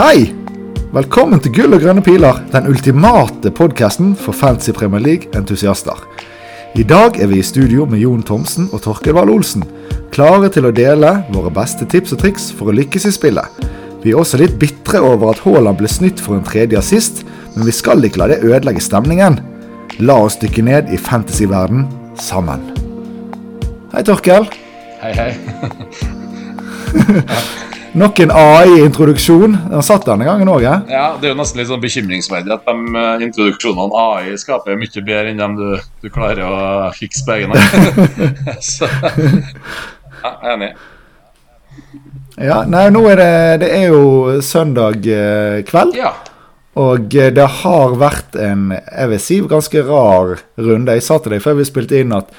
Hei! Velkommen til Gull og grønne piler, den ultimate podkasten for Fantasy Premier League-entusiaster. I dag er vi i studio med Jon Thomsen og Torkel Wahl Olsen, klare til å dele våre beste tips og triks for å lykkes i spillet. Vi er også litt bitre over at Haaland ble snytt for en tredje assist, men vi skal ikke la det ødelegge stemningen. La oss dykke ned i fantasyverden sammen. Hei, Torkel. Hei, hei. Nok en AI-introduksjon. Den satt denne gangen òg, ja? ja? Det er jo nesten litt sånn bekymringsverdig at de uh, introduksjonene AI skaper mye bedre enn dem du, du klarer å fikse på egen hånd. Så ja, jeg er enig. Ja, nei, nå er det Det er jo søndag eh, kveld. Ja. Og eh, det har vært en jeg vil si, ganske rar runde. Jeg sa til deg før vi spilte inn at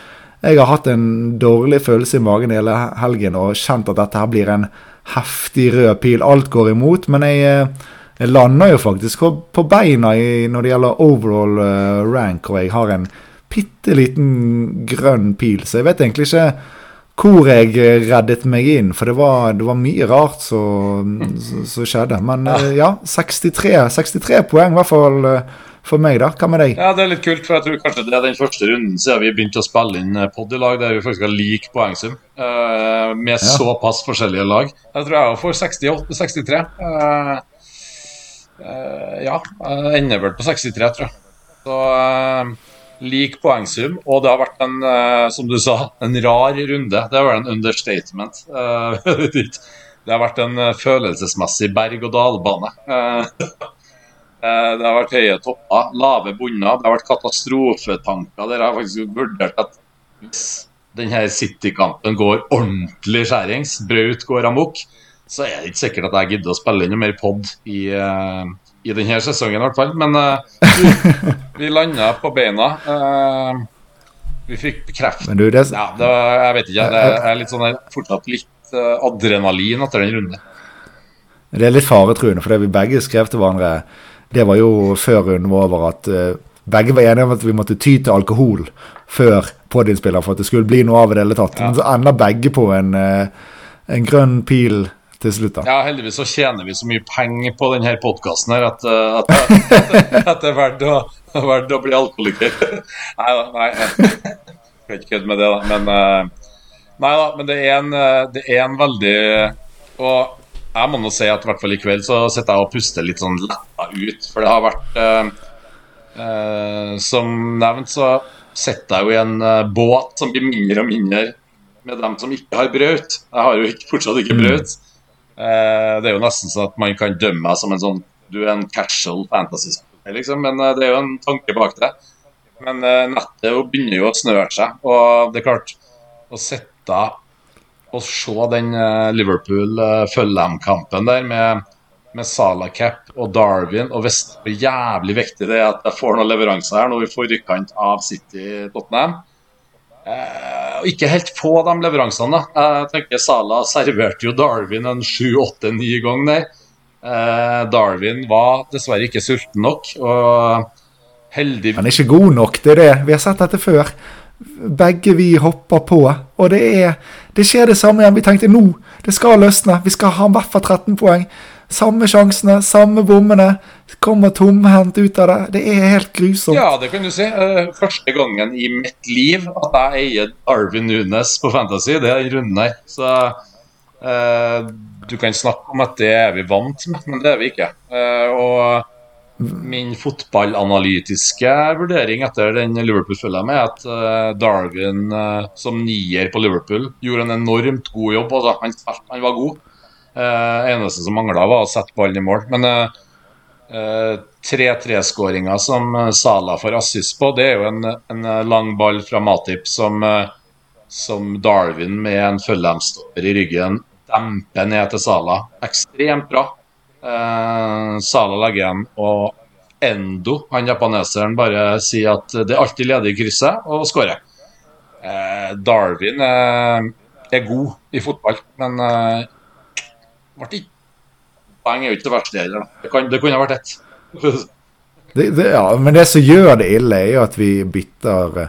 jeg har hatt en dårlig følelse i magen hele helgen og kjent at dette her blir en heftig rød pil. Alt går imot. Men jeg, eh, jeg lander jo faktisk på beina i, når det gjelder overall uh, rank, og jeg har en bitte liten grønn pil. Så jeg vet egentlig ikke hvor jeg reddet meg inn, for det var, det var mye rart som skjedde. Men ja, 63, 63 poeng i hvert fall for meg, da. Hva med deg? Ja, Det er litt kult, for jeg tror kanskje det er den første runden siden vi begynte å spille inn pod i lag der vi faktisk har lik poengsum. Uh, med ja. såpass forskjellige lag. Jeg tror jeg får 68, 63. Uh, uh, ja, jeg ender vel på 63, tror jeg. Så lik poengsum. Og det har vært en, som du sa, en rar runde. Det var en understatement. det har vært en følelsesmessig berg-og-dal-bane. Eh, det har vært høye topper, lave bunner, det har vært katastrofetanker. Dere har faktisk vurdert at hvis denne City-kampen går ordentlig skjærings, Braut går amok, så er det ikke sikkert at jeg gidder å spille inn noe mer pod i, uh, i denne sesongen, i hvert fall. Men uh, vi, landa på beina. Uh, vi fikk bekreftet det... ja, det, Jeg vet ikke. Det er litt sånn, fortsatt litt adrenalin etter den runden. Det er litt faretruende, for vi begge skrev til hverandre det var jo før hun var over at uh, begge var enige om at vi måtte ty til alkohol før podiumspiller for at det skulle bli noe av det hele tatt. Men så ender begge på en, uh, en grønn pil til slutt. da. Ja, heldigvis så tjener vi så mye penger på denne podkasten her at, uh, at, at, at, det er verdt å, verdt å bli alkoholiker. nei da, nei. Jeg skal ikke kødde med det, da. Men, nei da, men det er en, det er en veldig Og jeg må nå si at i hvert fall i kveld så sitter jeg og puster litt sånn letta ut. For det har vært eh, eh, Som nevnt så sitter jeg jo i en eh, båt som blir mindre og mindre med dem som ikke har brøt. Jeg har jo ikke, fortsatt ikke mm. Eh, det er jo nesten sånn at man kan dømme meg som en sånn Du er en casual fantasy liksom. Men uh, det er jo en tanke bak det. Men uh, nettet begynner jo å snøre seg, og det er klart Å sitte å se den eh, Liverpool-Fulham-kampen der med, med Salah Cap og Darwin, og det er jævlig viktig det er at jeg får noen leveranser her nå i forkant av City-Tottenham eh, Ikke helt få de leveransene. Jeg tenker Salah serverte jo Darwin en sju, åtte, ni ganger. Eh, Darwin var dessverre ikke sulten nok. og heldig... Han er ikke god nok, det er det. Vi har sett dette før begge vi hopper på. Og det, er, det skjer det samme igjen. Vi tenkte nå, det skal løsne. Vi skal ha i hvert fall 13 poeng. Samme sjansene, samme bommene. Kommer tomhendt ut av det. Det er helt grusomt. Ja, det kan du si. Eh, første gangen i mitt liv at jeg eier Arvin Nunes på Fantasy, det er runden her. Så uh, du kan snakke om at det er vi vant med, men det er vi ikke. Uh, og Min fotballanalytiske vurdering etter den Liverpool-følga med er at uh, Darwin uh, som nier på Liverpool gjorde en enormt god jobb. Altså. Han, han, var god. Uh, eneste som mangla, var å sette ballen i mål. Men 3-3-skåringa som Sala får assist på, det er jo en, en lang ball fra Matip som, som Darwin med en Fulham-stopper i ryggen demper ned til Sala. Ekstremt bra. Uh, Sala legger igjen, og Endo, han japaneseren, bare sier at det er alltid ledig i krysset, og skårer. Eh, Darwin eh, er god i fotball, men eh, ble ikke Poeng er jo ikke det verste heller. Det, det kunne vært ett. det, det, ja, men det som gjør det ille, er jo at vi bytter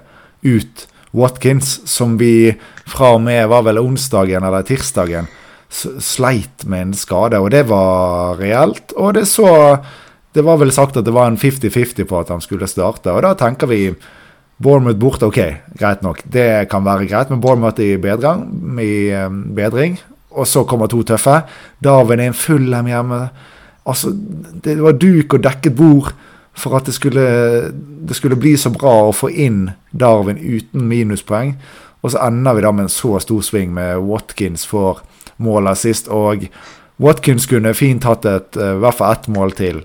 ut Watkins, som vi fra og med var vel onsdagen eller tirsdagen sleit med en skade, og det var reelt. Og det så Det var vel sagt at det var en 50-50 på at han skulle starte, og da tenker vi Bournemouth borte, ok, greit nok. Det kan være greit, men Bournemouth i bedring. I bedring. Og så kommer to tøffe. Darwin er en full dem hjemme. Altså, det var duk og dekket bord for at det skulle, det skulle bli så bra å få inn Darwin uten minuspoeng. Og så ender vi da med en så stor sving med Watkins for målet sist. Og Watkins kunne fint hatt et, eh, i hvert fall ett mål til.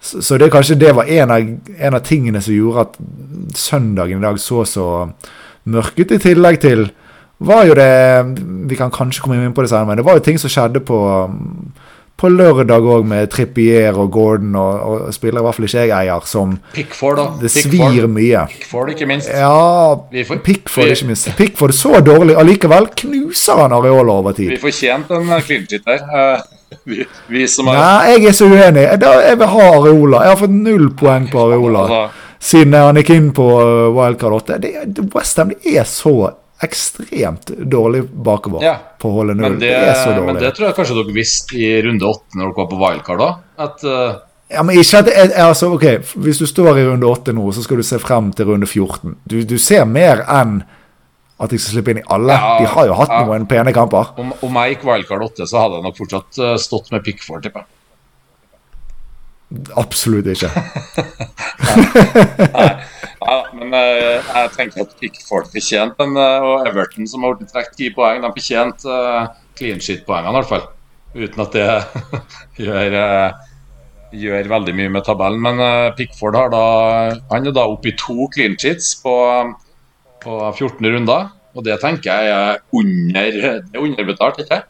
Så, det kanskje det var en av, en av, tingene som gjorde at søndagen i dag så så mørk ut, i tillegg til var jo det Vi kan kanskje komme inn på det senere, men det var jo ting som skjedde på på lørdag òg, med Trippier og Gordon og, og spillere i hvert fall ikke jeg eier, som Pickford, da. Det Pickford. svir mye. Pickford, ikke minst. Ja, får, Pickford, ikke minst. Pickford så dårlig, allikevel knuser han Areola over tid. Vi fortjente en clean shit der. Uh, vi, vi, som er Nei, jeg er så uenig. Jeg vil ha Areola. Jeg har fått null poeng på Areola altså, siden han gikk inn på eh, Wildcard 8. Westham er så ekstremt dårlig bakover ja, på å holde null. Det, det, er så dårlig. Men det tror jeg kanskje dere visste i runde åtte når dere var på wildcard da? Uh... Ja, men ikke at altså, ok, Hvis du står i runde åtte nå, så skal du se frem til runde 14. Du, du ser mer enn at de skal slippe inn i alle. Ja, de har jo hatt ja. noen pene kamper. Om, om jeg gikk wildcard 8, så hadde jeg nok fortsatt uh, stått med Pickford, tipper jeg. Absolutt ikke. Nei. Ja, men uh, jeg tenker at Pickford fortjente den, uh, og Everton, som har blitt trukket ti poeng, de fortjente uh, clean shit-poengene, i hvert fall. Uten at det gjør, gjør, veldig mye med tabellen. Men Pickford har da, han er da oppe i to clean sheets på, på 14 runder. Og det tenker jeg er under, det er underbetalt, ikke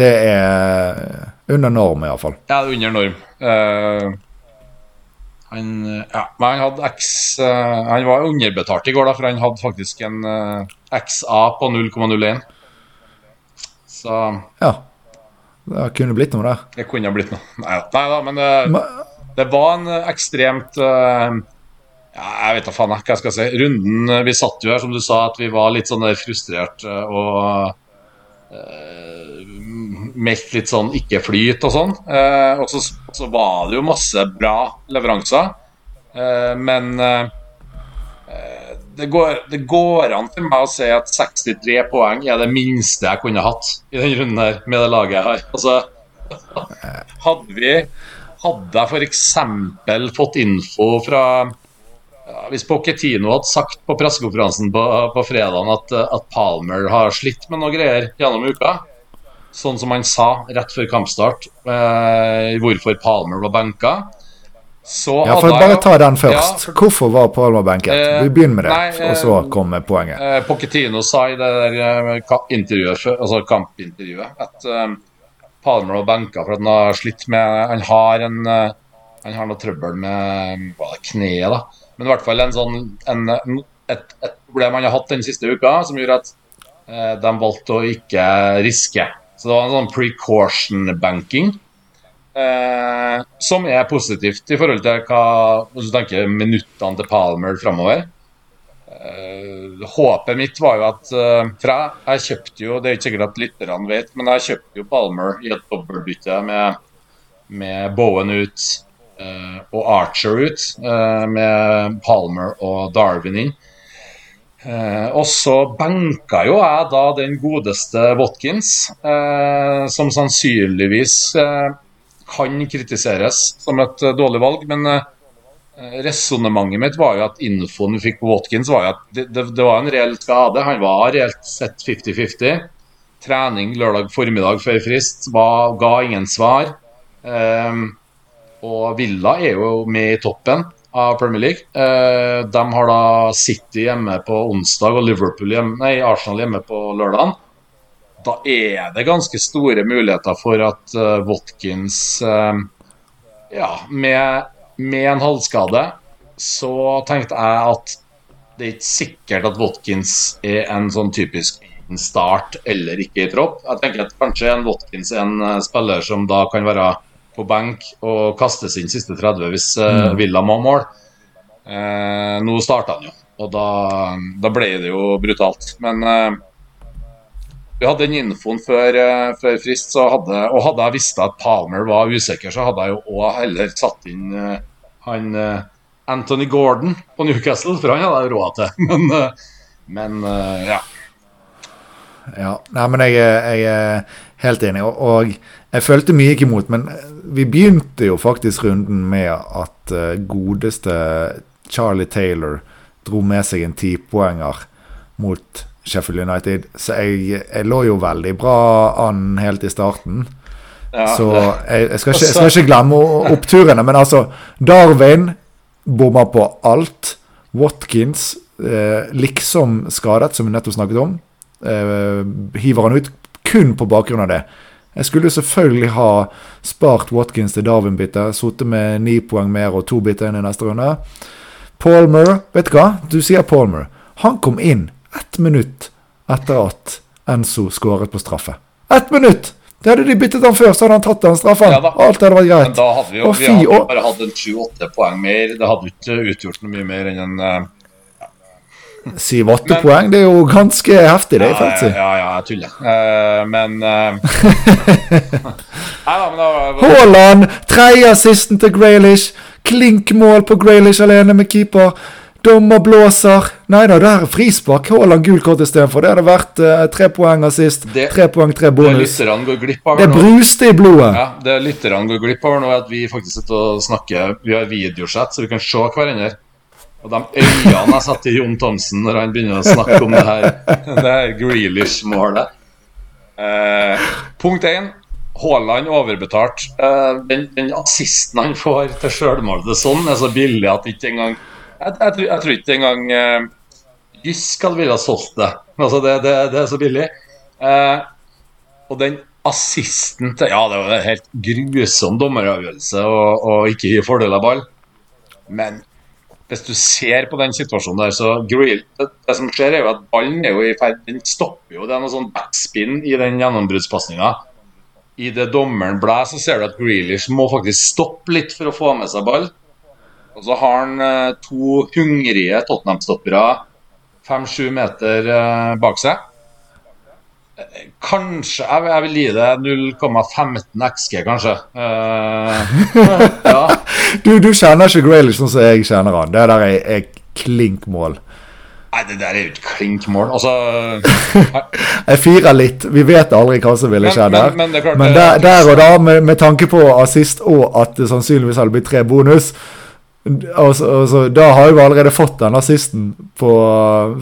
Det er under norm, iallfall. Ja, under norm. Uh, han, ja, men han hadde X uh, Han var underbetalt i går, da, for han hadde faktisk en uh, XA på 0,01. Så Ja. Det kunne blitt noe der. Det kunne blitt noe. Nei, nei da, men det, det var en ekstremt ja, Jeg vet da faen hva jeg skal si. Runden Vi satt jo her, som du sa, at vi var litt sånn frustrert og meldt litt sånn ikke-flyt og sånn. Eh, og så, så, var det jo masse bra leveranser. Eh, men eh, det, går, det, går, an for meg å si at 63 poeng er det minste jeg kunne hatt i den runden her med det laget jeg har. Altså, hadde vi Hadde jeg f.eks. fått info fra ja, Hvis Pochettino hadde sagt på pressekonferansen på, på fredagen at, at Palmer har slitt med noe greier gjennom uka, sånn som han sa rett før kampstart, eh, hvorfor Palmer var benka. Så ja, for Bare ta den først. Ja, for, Hvorfor var Palmer benket? Eh, Vi begynner med det, nei, og så eh, kommer poenget. Eh, Pochettino sa i det der eh, intervjuet, altså kampintervjuet at eh, Palmer var benka for at han har slitt med Han har en han har noe trøbbel med hva kneet, da. Men i hvert fall en sånn, en, et, et, problem han har hatt den siste uka, som gjorde at eh, de valgte å ikke riske så det var en sånn precaution banking. Eh, som er positivt i forhold til hva hvis du tenker minuttene til Palmer framover. Eh, håpet mitt var jo at eh, For jeg, jeg, kjøpte jo, det er ikke sikkert at lytterne vet, men jeg kjøpte jo Palmer i et dobbeltbytte med, med Bowen ut og Archer ut. Eh, med Palmer og Darwin inn. Eh, og så benka jo jeg da den godeste Watkins, eh, som sannsynligvis eh, kan kritiseres som et eh, dårlig valg. Men eh, resonnementet mitt var jo at infoen vi fikk på Watkins, var jo at det, det, det var en reell skade. Han var reelt sett 50-50. Trening lørdag formiddag før frist var, ga ingen svar. Eh, og Villa er jo med i toppen av Premier League. Eh, de har da City hjemme på onsdag og Liverpool hjemme, nei, Arsenal hjemme på lørdag. Da er det ganske store muligheter for at uh, Watkins uh, Ja, med, med, en halvskade så tenkte jeg at det er ikke sikkert at Watkins er en sånn typisk start eller ikke i tropp. Jeg tenker at kanskje en Watkins er en spiller som da kan være på benk og kaste sin siste 30 hvis uh, Villa må mål. Uh, nå starta han jo, og da, da, ble det jo brutalt. Men uh, vi hadde den infoen før, før frist, så hadde, og hadde jeg visst at Palmer var usikker, så hadde jeg jo òg heller satt inn han Anthony Gordon på Newcastle, for han hadde jeg råd til. Men, men ja. Ja, nei, men jeg, jeg, helt enig. Og, og, jeg følte mye ikke imot, men vi begynte jo faktisk runden med at uh, godeste Charlie Taylor dro med seg en tipoenger mot Sheffield United. Så jeg, jeg, lå jo veldig bra an helt i starten. Ja, så jeg, jeg, skal ikke, jeg, skal ikke, glemme oppturene. Men altså, Darwin bomma på alt. Watkins eh, liksom skadet, som vi nettopp snakket om eh, hiver han ut kun på bakgrunn av det. Jeg skulle selvfølgelig ha spart Watkins til Darwin-byttet, sittet med ni poeng mer og to bytter inn i neste runde. Palmer, vet du hva? Du sier Palmer. Han kom inn ett minutt etter at Enzo skåret på straffe. Ett minutt! Det hadde de byttet han før, så hadde han tatt den straffen. Ja, Alt hadde vært greit. Men da hadde vi jo vi hadde bare hatt en sju-åtte poeng mer. Det hadde ikke utgjort noe mye mer enn en uh, Syv-åtte poeng, det er jo ganske heftig, det. Ja, ja, ja, ja, jeg tuller. Uh, men uh... Haaland! Tredje assisten til Graylish. Klinkmål på Graylish alene med keeper. Dommer blåser. Nei da, det er frispark. Haaland gult kort istedenfor. Det hadde vært uh, tre poeng assist. Det, tre poeng, tre bonus. Det går glipp av Det bruste i blodet. Ja, det lytterne går glipp av nå, er at vi faktisk sitter og snakker Vi har videosett, så vi kan se hverandre. Og de øynene jeg satte i Jon Thomsen når han begynner å snakke om det her, det her Grealish-målet. Eh, punkt én. Haaland overbetalt. Eh, den, den, assisten han får til sjølmålet sånn, er så billig at ikke engang Jeg, jeg, jeg tror, ikke engang eh, Jysk ville ha solgt det. Altså, det, det, det er så billig. Eh, og den assisten til Ja, det var en helt grusom dommeravgjørelse å ikke gi fordel av ball. Men hvis du ser på den situasjonen der, så Grill, det, det, som skjer, er jo at ballen er jo i ferd Den stopper jo. Det er noe sånn backspin i den gjennombruddspasninga. I det dommeren blåser, så ser du at Grealish må faktisk stoppe litt for å få med seg ball. Og så har han eh, to hungrige Tottenham-stoppere fem-sju meter eh, bak seg. Kanskje Jeg, jeg vil gi det 0,15 XG, kanskje. Eh, ja. Du, du kjenner ikke Graylish sånn som jeg kjenner han. Det der er, er klinkmål. Nei, det der er jo ikke klinkmål. Altså Jeg firer litt. Vi vet aldri hva som ville skjedd der. Men, men, men der, der, og da, med, med tanke på assist og at det sannsynligvis hadde blitt tre bonus, Altså, altså, da har jo allerede fått den assisten på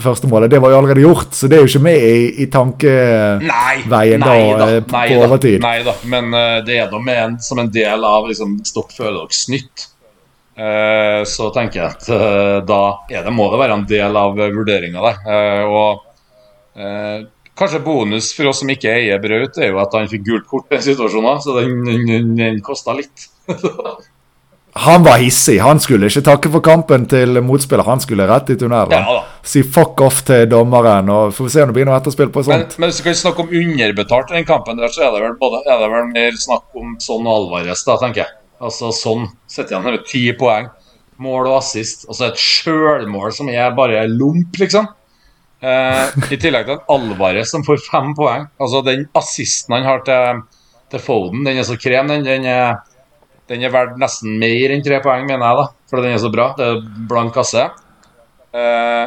første målet. Det var jo allerede gjort, så det er jo ikke med i, i tankeveien da, da, eh, på nei overtid. nei da, men uh, det er da med en, som en del av liksom, Stopp og snytt. Uh, eh, så tenker jeg at uh, da det, må det være en del av vurderinga der. og kanskje bonus for oss som ikke eier Braut, er jo at han fikk gult kort i den situasjonen, så den, den, den kosta litt. Han var hissig. Han skulle ikke takke for kampen til motspiller. Han skulle rett i tunnelen. Ja, si fuck off til dommeren. og Får vi se om det blir noe etterspill på sånt. Men, men hvis vi kan snakke om underbetalt i den kampen, der, så er det vel, både, er det vel mer snakk om sånn Alvarez, da, tenker jeg. Altså sånn sitter igjen med ti poeng. Mål og assist. Altså et sjølmål som er bare lomp, liksom. Eh, I tillegg til Alvarez som får fem poeng. Altså Den assisten han har til, til Foden, den er så krem, den. den er den er verdt nesten mer enn tre poeng, mener jeg, da, for den er så bra. Det er blank kasse. Eh,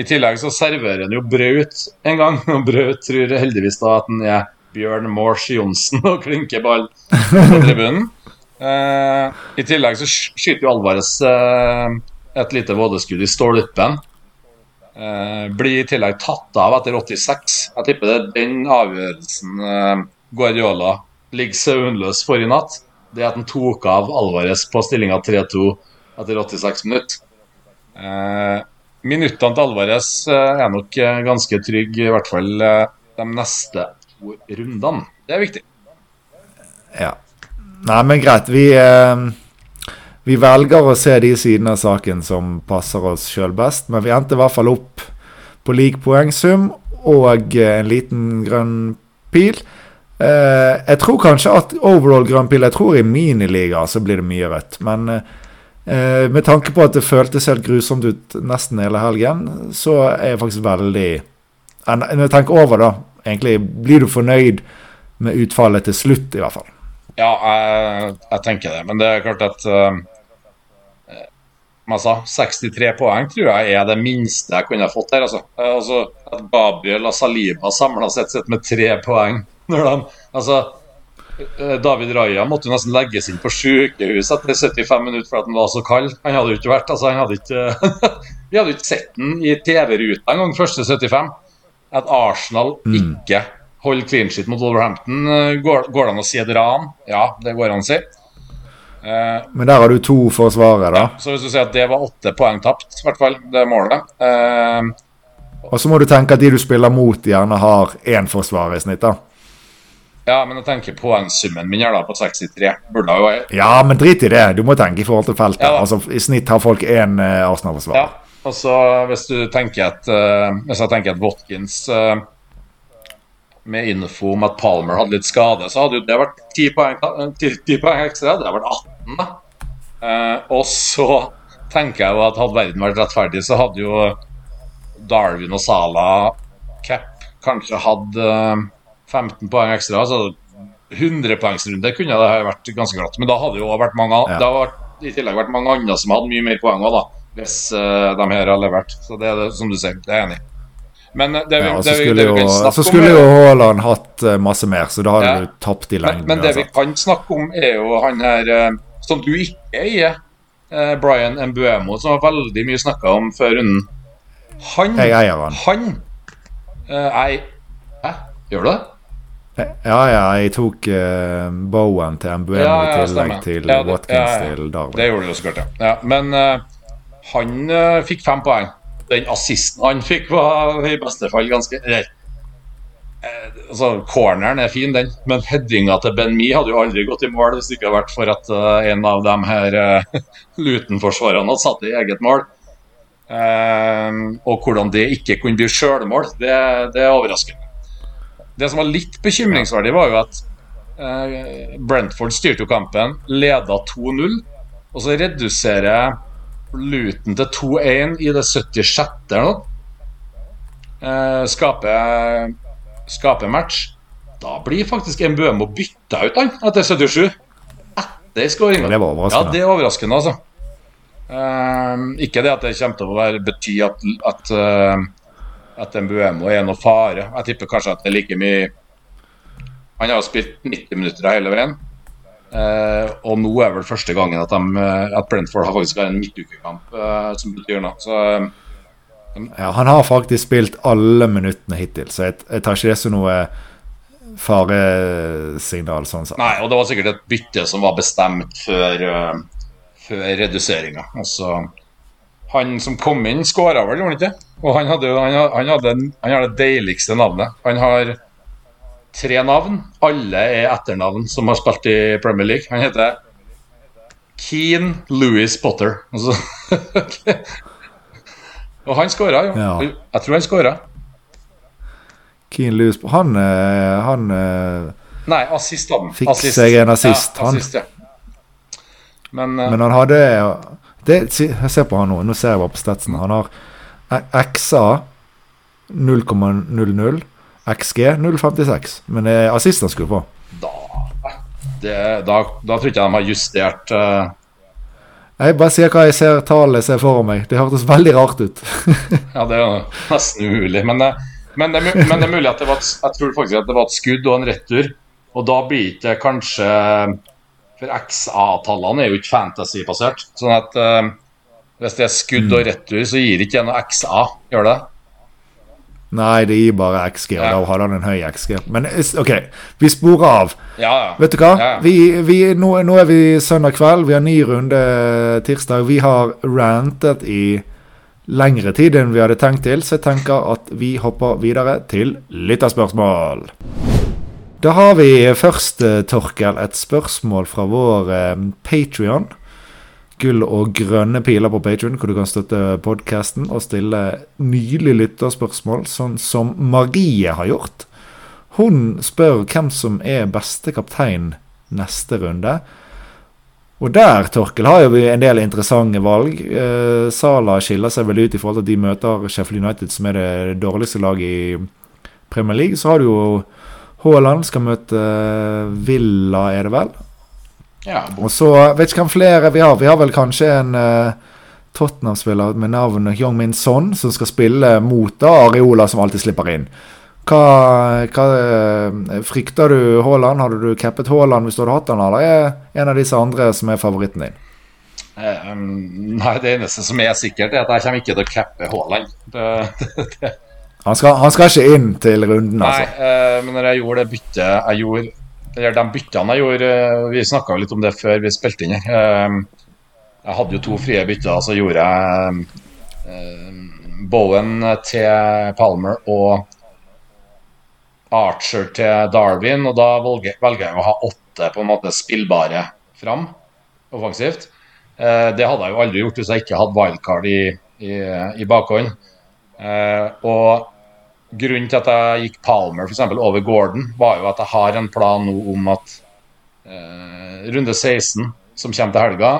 I tillegg så serverer han jo Braut en gang, og Braut tror heldigvis da at han er Bjørn Mors Johnsen og klinker ball på tribunen. Eh, I tillegg så skyter jo Alvarez eh, et lite vådeskudd i stolpen. blir i tillegg tatt av etter 86. Jeg tipper det er den avgjørelsen Guardiola ligger søvnløs for i natt det at han tok av Alvarez på stillinga 3-2 etter 86 minutter. Eh, minuttene til Alvarez eh, er nok eh, ganske trygge, i hvert fall eh, de neste to rundene. Det er viktig. Ja. Nei, men greit. Vi, eh, vi velger å se de sidene av saken som passer oss sjøl best, men vi endte i hvert fall opp på lik poengsum og en liten grønn pil. Uh, jeg tror kanskje at overall Grand Prix Jeg tror i miniliga så blir det mye rødt. Men uh, med tanke på at det føltes helt grusomt ut nesten hele helgen, så er jeg faktisk veldig Når jeg tenker over, da, egentlig blir du fornøyd med utfallet til slutt, i hvert fall. Ja, jeg, jeg tenker det. Men det er klart at uh, som jeg sa, 63 poeng tror jeg er det minste jeg kunne fått her. Altså, altså At Gabriel og Saliba samla sett sitter med tre poeng når de altså, David Raja måtte nesten legges inn på sykehus etter 75 minutter fordi han var så kald. Han hadde jo ikke vært altså, han hadde ikke, Vi hadde ikke sett den i TV-ruta engang, første 75. At Arsenal mm. ikke holder clean shit mot Wolverhampton, går, går det an å si et ran? Ja, det går an å si. Uh, Men der har du to forsvarere, da. Ja, så hvis du sier at det var åtte poeng tapt, i hvert fall, det målet uh, Og så må du tenke at de du spiller mot, gjerne har én forsvarer i snitt, da. Ja, men jeg tenker poengsummen min er da på 63. Burde jo Ja, men drit i det. Du må tenke i forhold til feltet. Ja, altså, I snitt har folk én uh, Arsenal-forsvarer. Ja, og så hvis du tenker at Hvis jeg tenker at Watkins med info om at Palmer hadde litt skade, så hadde jo det vært 10 poeng, 10 poeng ekstra. Det hadde vært 18, da. Uh, og så tenker jeg jo at hadde verden vært rettferdig, så hadde jo Darwin og Sala cap kanskje hatt eh, 15 poeng ekstra. Så 100-poengsrunde kunne det vært ganske glatt. Men da hadde jo vært mange ja. Det hadde i tillegg vært mange andre som hadde mye mer poeng òg. Hvis uh, de her hadde levert. Så det er det som du sier, det er jeg enig i. Men det vi, ja, det vi, det vi kan snakke om så skulle jo Haaland hatt uh, masse mer, så da hadde ja. du tapt i lengden. Men, men det vi kan snakke om, er jo han her som du ikke eier, Brian Mbuemo, som har veldig mye snakka om før runden. Han Jeg eier han. Han jeg, Hæ? Gjør du det? Ja, ja, jeg tok Bowen til Mbuemo ja, ja, i tillegg til Watkins til Darwin. Det gjorde du så klart, ja. Men han fikk fem poeng den assisten han fikk, var i beste fall ganske eh, altså, Corneren er fin, den, men headinga til Ben Mi hadde jo aldri gått i mål hvis det ikke hadde vært for at uh, en av de her uh, Luton-forsvarerne hadde satt i eget mål. Uh, og hvordan det ikke kunne bli sjølmål, det, det er overraskende. Det som var litt bekymringsverdig, var jo at eh, Brentford styrte jo kampen, leda 2-0, og så reduserer Luton til 2-1 i det 76. eller noe. Eh, skaper, skaper match. Da blir faktisk Mbømo bytta ut han etter 77. Etter skåringa. Det var overraskende. Ja, det er overraskende, altså. Eh, ikke det at det kommer til å være, bety at, at, uh, at Mbuemo er noe fare. Jeg tipper kanskje at det er like mye Han har jo spilt 90 minutter hele veien. Eh, og nå er vel første gangen at, de, eh, at Brentford har faktisk en midtukekamp eh, som betyr noe. Så, um, ja, han har faktisk spilt alle minuttene hittil, så jeg, jeg tar ikke det som noe faresignal. sånn sett. Nei, og det var sikkert et bytte som var bestemt før, uh, før reduseringa. Altså, han som kom inn, skåra vel, gjorde han ikke? Og han hadde, han, han, hadde, han hadde det deiligste navnet. Han har tre navn. Alle er etternavn som har spilt i Premier League. Han heter Keane Louis Potter. Altså, okay. Og han skåra, jo. Ja. Jeg tror han skåra. Keane Louis Han, eh, han eh, Nei, assist han. Fikk assist. seg en assist, ja, assist ja. Men, uh, Men, han hadde det, Jeg ser på han nå. Nå ser jeg bare på statsen. Han har XA 0,00. XG 0,56. Men det er assisten skulle få. Da, det, da, da tror ikke de har justert uh... Jeg bare sier hva jeg ser tallet ser for meg. Det hørtes veldig rart ut. ja, det er jo nesten umulig. Men, eh, men, det, men, det, er mulig at det var et, jeg tror faktisk at det var et skudd og en retur. Og da blir det kanskje For XA-tallene er jo ikke fantasy-basert. Sånn at uh, hvis det er skudd og mm. retur, så gir det ikke noe XA. Gjør det? Nei, det gir bare XG, og ja. da hadde han en høy XG. Men OK, vi sporer av. Ja, ja. Vet du hva? Vi, vi, nå, nå, er vi søndag kveld, vi har ny runde tirsdag. Vi har rantet i lengre tid enn vi hadde tenkt til, så jeg tenker at vi hopper videre til lytterspørsmål. Da har vi først, eh, Torkel, et spørsmål fra vår eh, Patrion gull og grønne piler på Patrion, hvor du kan støtte podkasten og stille nylig lytterspørsmål, sånn som Marie har gjort. Hun spør hvem som er beste kaptein neste runde. Og der, Torkel, har vi en del interessante valg. Eh, Sala skiller seg vel ut i forhold til at de møter Sheffield United, som er det dårligste laget i Premier League. Så har du jo Haaland skal møte Villa, er det vel? Ja, Og så vet ikke hvem flere vi har. Vi har vel kanskje en uh, Tottenham-spiller med navn Young Min Son som skal spille mot da Areola, som alltid slipper inn. Hva, hva uh, Frykter du Haaland? Hadde du cappet Haaland hvis du hadde hatt han, eller er en av disse andre som er favoritten din? Eh, um, nei, det eneste som er sikkert, er at jeg kommer ikke til å cappe Haaland. Det, det, det. Han, skal, han skal ikke inn til runden, Nei, altså. eh, men når jeg gjorde det byttet jeg gjorde Eller de byttene jeg gjorde eh, Vi snakka litt om det før vi spilte inn. Eh, jeg hadde jo to frie bytter, så gjorde jeg eh, Bowen til Palmer og Archer til Darwin, og da velger, jeg å ha åtte på en måte spillbare fram offensivt. Det hadde jeg jo aldri gjort hvis jeg ikke hadde wildcard i, i, i bakhånd. Eh, og grunnen til at jeg gikk Palmer for eksempel, over Gordon, var jo at jeg har en plan nå om at eh, runde 16, som kommer til helga,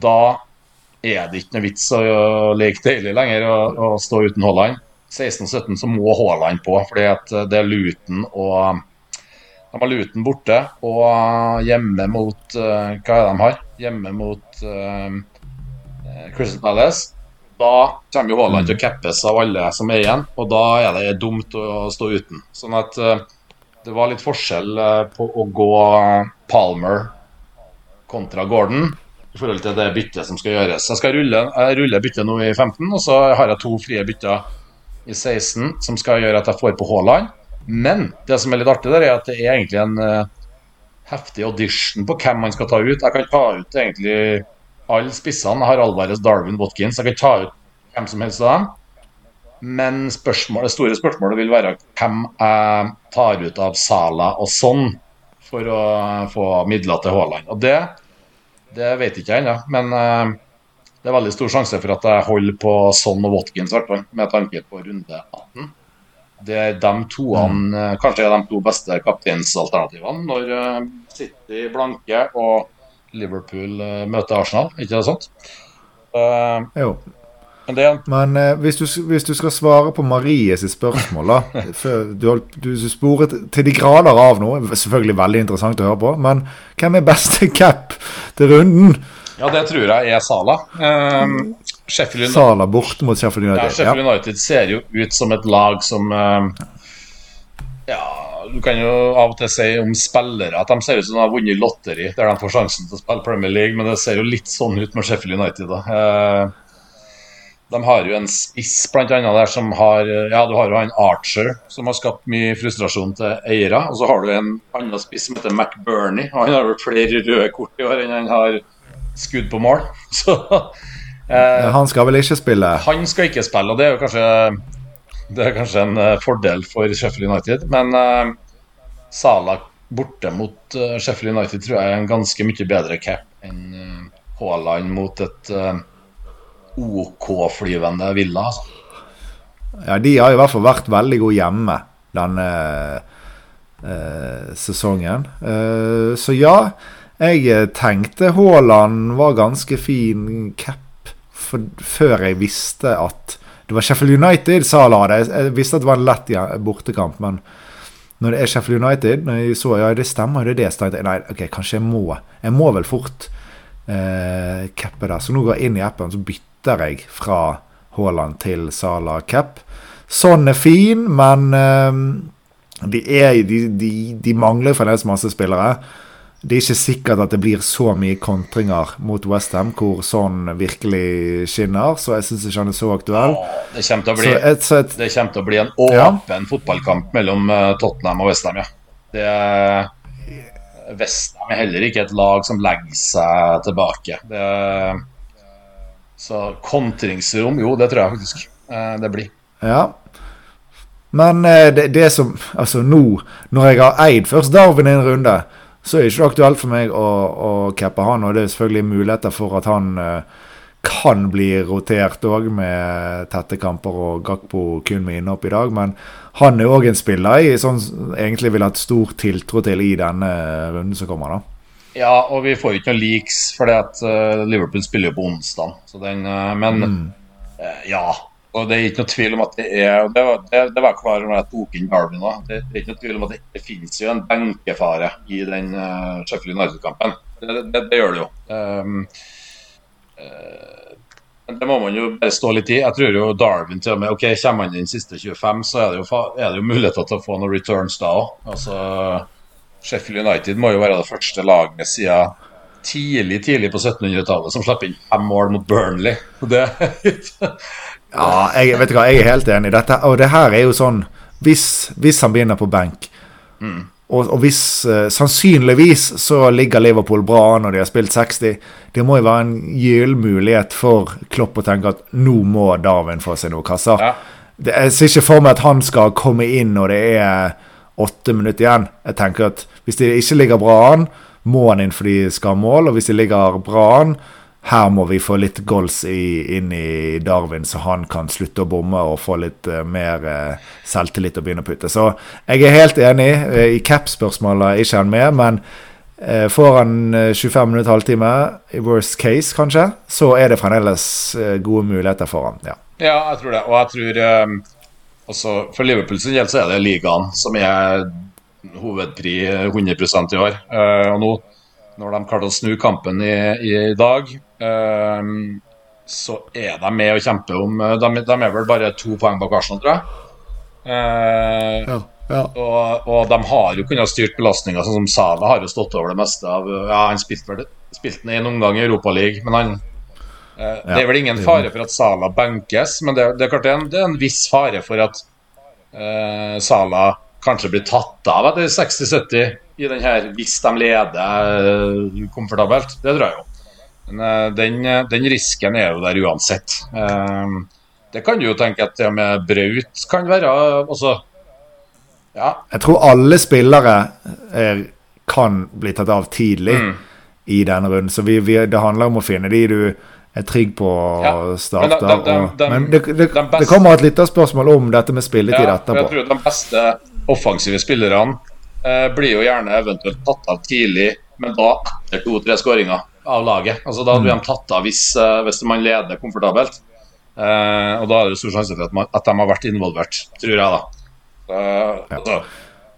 da er det ikke noe vits å leke deilig lenger og, og stå uten Haaland. 16 og 17 så må Haaland på, fordi at det er Luton og De har Luton borte og hjemme mot eh, Hva er det de har? Hjemme mot uh, Crystal Palace. Da kommer jo Haaland til å cappes av alle som er igjen, og da er det dumt å stå uten. Sånn at eh, det var litt forskjell eh, på å gå Palmer kontra Gordon i forhold til det byttet som skal gjøres. Jeg skal rulle, jeg ruller byttet nå i 15, og så har jeg to frie bytter i 16 som skal gjøre at jeg får på Haaland. Men det som er litt artig, der er at det er egentlig en eh, heftig audition på hvem man skal ta ut. Jeg kan ta ut egentlig alle spissene. Har Alvarez, Darwin, Watkins. Jeg kan ta ut hvem som helst av dem. Men spørsmål, det store spørsmålet vil være hvem jeg tar ut av Sala og sånn for å få midler til Haaland. Og det, det vet ikke jeg ennå, men eh, det er veldig stor sjanse for at jeg holder på Son og Watkins, med tanke på runde 18. Det er de toene, han, kanskje er de to beste kapteinsalternativene når eh, City blanke og Liverpool eh, møter Arsenal, ikke sant? Uh, Jo. men det en Men uh, hvis, du, hvis du skal svare på Maries spørsmål, da du, du, du sporet til de grader av nå, selvfølgelig veldig interessant å høre på, men hvem er beste cap til runden? Ja, det tror jeg er Sala. Um, Sheffield, United, Sala borte mot Sheffield ja, United. Sheffield Ja. Ser jo ut som et lag som um, Ja, du kan jo av og til si om spillere at de ser ut som de har vunnet lotteri der de får sjansen til å spille Premier League, men det ser jo litt sånn ut med Sheffield United. da. Uh, de har jo en spiss blant annet der som har Ja, du har jo han Archer, som har skapt mye frustrasjon til eiere. Og så har du en annen spiss som heter McBurney. og Han har vel flere røde kort i år enn han har skudd på mål. Så eh, Han skal vel ikke spille? han skal ikke spille, og det er jo kanskje Det er kanskje en eh, fordel for Sheffield United. Men uh, Salah borte mot uh, Sheffield United tror jeg er en ganske mye bedre cap enn uh, Haaland mot et uh, OK-flyvende Villa. Altså. Ja, de har i hvert fall vært veldig gode hjemme denne sesongen. Så ja, jeg tenkte Haaland var ganske fin cap for, før jeg visste at det var Sheffield United Sala hadde. Jeg, visste at det var en lett bortekamp, men når det er Sheffield United Når jeg så ja, det stemmer, det er det, så tenkte jeg nei, ok, kanskje jeg må Jeg må vel fort eh, cappe der. Så nå går jeg inn i appen, så bytter jeg fra Haaland til Sala cap. Sånn er fin, men eh, de, er, de, de, de mangler fremdeles masse spillere. Det er ikke sikkert at det blir så mye kontringer mot Westham hvor sånn virkelig skinner, så jeg syns ikke han er så aktuell. Det kommer å Så bli et, så et, Det kommer til å bli en Ja. åpen fotballkamp mellom eh, Tottenham og Westham, ja. Det Westham er heller ikke et lag som legger seg tilbake. Det så kontringsrom, jo, det tror jeg faktisk eh, det blir. Ja. Men eh, det, det som Altså nå, når jeg har eid først Darwin i en runde, så er det ikke aktuelt for meg å, å cappe han. Og det er selvfølgelig muligheter for at han eh, kan bli rotert òg med tette kamper og Gakpo kun med innhopp i dag. Men han er òg en spiller jeg sånn, egentlig vil ha et stor tiltro til i denne runden som kommer. da. Ja, og vi får ikke noe leaks, fordi at eh, Liverpool spiller jo på onsdag. Så den, eh, men eh, ja, Og det er ikke noe tvil om at det er Det var, det, det var klar når jeg tok inn Darwin òg. Det, det, er ikke noe tvil om at det, det finnes jo en benkefare i den uh, Sheffield United-kampen. Det, det, gjør det jo. Um, uh, det må man jo bare stå litt i. Jeg tror jo Darwin til og med Ok, kommer han inn siste 25, så er det jo, er det jo muligheter til å få noen returns da òg. Altså, Sheffield United må jo være det første laget siden tidlig tidlig på 1700-tallet som slapp inn fem mål mot Burnley. Det Ja, jeg vet hva, jeg er helt enig. Dette, og det her er jo sånn Hvis, hvis han begynner på benk, mm. og, og, hvis uh, Sannsynligvis så ligger Liverpool bra an når de har spilt 60. Det må jo være en gyllen mulighet for Klopp å tenke at nå må Darwin få seg noen kasser. Ja. Det, jeg ser ikke for meg at han skal komme inn når det er åtte minutter igjen. Jeg tenker at Hvis de ikke ligger bra an, må han inn fordi de skal ha mål. Og hvis de ligger bra an, her må vi få litt goals i, inn i Darwin, så han kan slutte å bomme og få litt uh, mer uh, selvtillit og begynne å putte. Så jeg er helt enig. Uh, I cap-spørsmålet er ikke han med, men får han 25 minutter, halvtime, i worst case kanskje, så er det fremdeles gode muligheter for han. Ja. ja, jeg tror det. Og jeg tror um, også for Liverpool sin del så er det ligaen som er hovedpri 100% i år. og nå når de klarte å snu kampen i, i dag, så er de med og kjemper om eh, de, de, er vel bare to poeng bak Arsenal, tror jeg. Uh, ja, ja. Og, og, de har jo kunnet styrt belastninga, sånn som Sala har jo stått over det meste av Ja, han spilte vel spilte en omgang i Europaligaen, men han eh, ja, Det er vel ingen fare for at Sala benkes, men det, det er klart det er, en, det er en viss fare for at eh, Sala kanskje blir tatt av etter 60-70 i den her hvis de leder komfortabelt. Det tror jeg jo. Men eh, den, eh, den, risken er jo der uansett. Eh, det kan du jo tenke at det med Braut kan være også ja. Jeg tror alle spillere er, kan bli tatt av tidlig mm. i denne runden. Så vi, vi, det handler om å finne de du er trygg på å ja, starte. Men, de, de, de, men det, det, det, kommer et lytterspørsmål om dette med spilletid ja, etterpå. Jeg tror de beste offensive spillerne eh, blir jo gjerne eventuelt tatt av tidlig, men da etter to-tre skåringer av laget. Altså Da hadde mm. de tatt av hvis, uh, hvis man leder komfortabelt. Uh, og da er det stor sjanse for at, man, at, de har vært involvert, tror jeg, da. Uh, ja. Altså,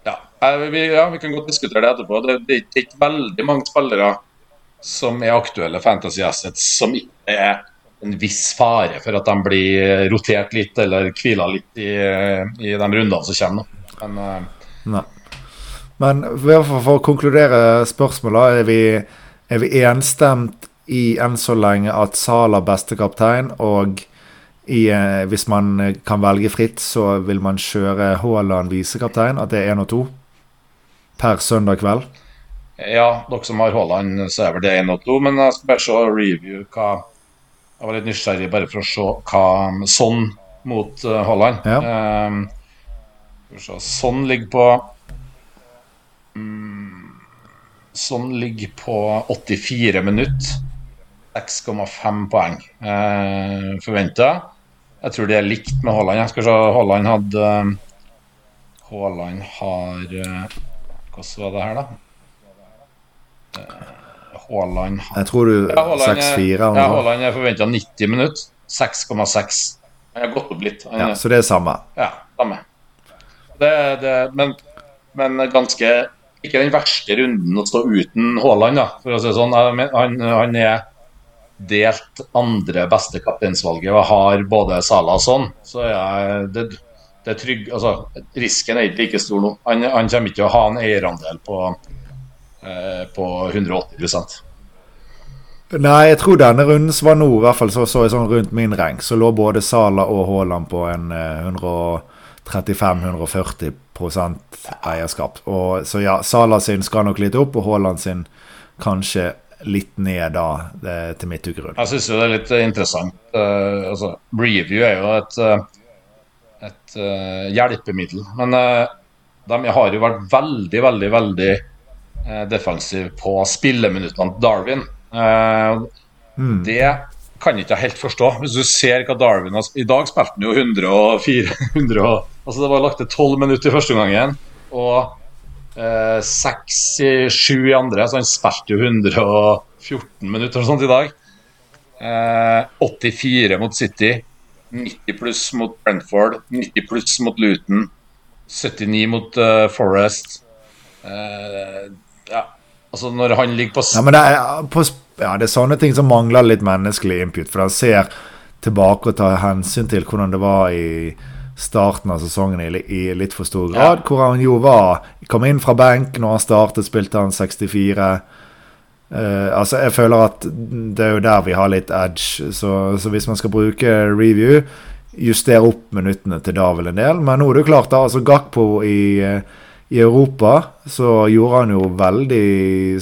ja. Vi, ja. Vi, kan godt diskutere det etterpå. Det, det, er ikke veldig mange spillere som er aktuelle fantasy assets som ikke er en viss fare for at de blir rotert litt eller hvila litt i, i de rundene som kommer. Men, Nei. Men for å konkludere spørsmålet, er vi er vi enstemt i enn så lenge at Sala beste kaptein, og i, eh, hvis man kan velge fritt, så vil man kjøre Haaland visekaptein? At det er én og to per søndag kveld? Ja, dere som har Haaland, så er vel det én og to. Men jeg skal bare se review hva Jeg var litt nysgjerrig bare for å se hva sånn mot uh, Haaland. Ja. Um, sånn ligger på um, som ligger på 84 minutter. 6,5 poeng eh, forventa. Jeg tror det er likt med Haaland. Jeg skal se, Haaland hadde Haaland har eh, Hvordan var det her, da? Haaland har Jeg tror du ja, 6-4. Ja, Haaland er forventa 90 minutter. 6,6. Han har gått opp litt. ja, så det er samme? Ja, samme. Det, det, men, men ganske ikke den verste runden å stå uten Haaland, da, for å si det sånn. Han, han er delt andre beste kapteinsvalget og har både Sala og sånn. Så jeg, det, det er trygg altså, Risken er ikke like stor nå. Han, han, kommer ikke til å ha en eierandel på, eh, på 180 Nei, jeg tror denne runden var nå, i hvert fall så, så jeg sånn rundt min renk, så lå både Sala og Haaland på en eh, 135-140 eierskap. Og, så ja, Sala sin skal nok litt opp, og Haaland sin kanskje litt ned da, det, til midtukerund. Jeg syns det er litt interessant. Uh, altså, review er jo et, uh, et uh, hjelpemiddel. Men de har jo vært veldig, veldig, veldig defensive på spilleminuttene til Darwin. Mm. Det kan jeg ikke helt forstå. Hvis du ser hva Darwin har I dag spilte han jo 104 100, Altså Det var lagt til 12 minutter i første omgangen og eh, 6-7 i andre, så han spilte jo 114 minutter og sånt i dag. Eh, 84 mot City. 90 pluss mot Brentford, 90 pluss mot Luton, 79 mot uh, Forest. Eh, ja, altså når han ligger på Ja, men det er, på, ja, det er sånne ting som mangler litt menneskelig input. For han ser tilbake og tar hensyn til hvordan det var i starten av sesongen i, i litt for stor grad. Ja. Hvor han jo var Kom inn fra benk når han startet, spilte han 64. Uh, altså, jeg føler at det er jo der vi har litt edge. Så, så hvis man skal bruke review, justere opp minuttene til Davel en del. Men nå er det klart, da. Altså Gakpo i, i Europa så gjorde han jo veldig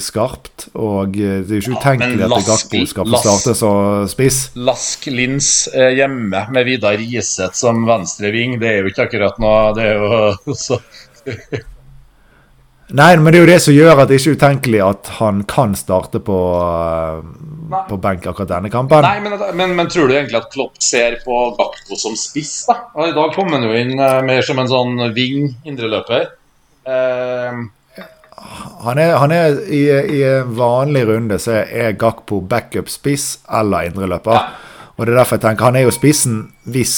skarpt. Og det er jo ikke utenkelig ja, at Gakpo skal få starte som spiss. Lask Lins hjemme med Vidar Riseth som venstre ving, det er jo ikke akkurat noe Det er jo så Nei, men det er jo det som gjør at det ikke er utenkelig at han kan starte på, uh, på benk akkurat denne kampen. Nei, men, men, men, tror du egentlig at Klopp ser på Gakpo som spiss? da? Og I dag kom han jo inn mer som en sånn wing indreløper. Uh, han er, han er i, i, vanlig runde så er Gakpo backup spiss eller indreløper. Ja. Og det er derfor jeg tenker han er jo spissen hvis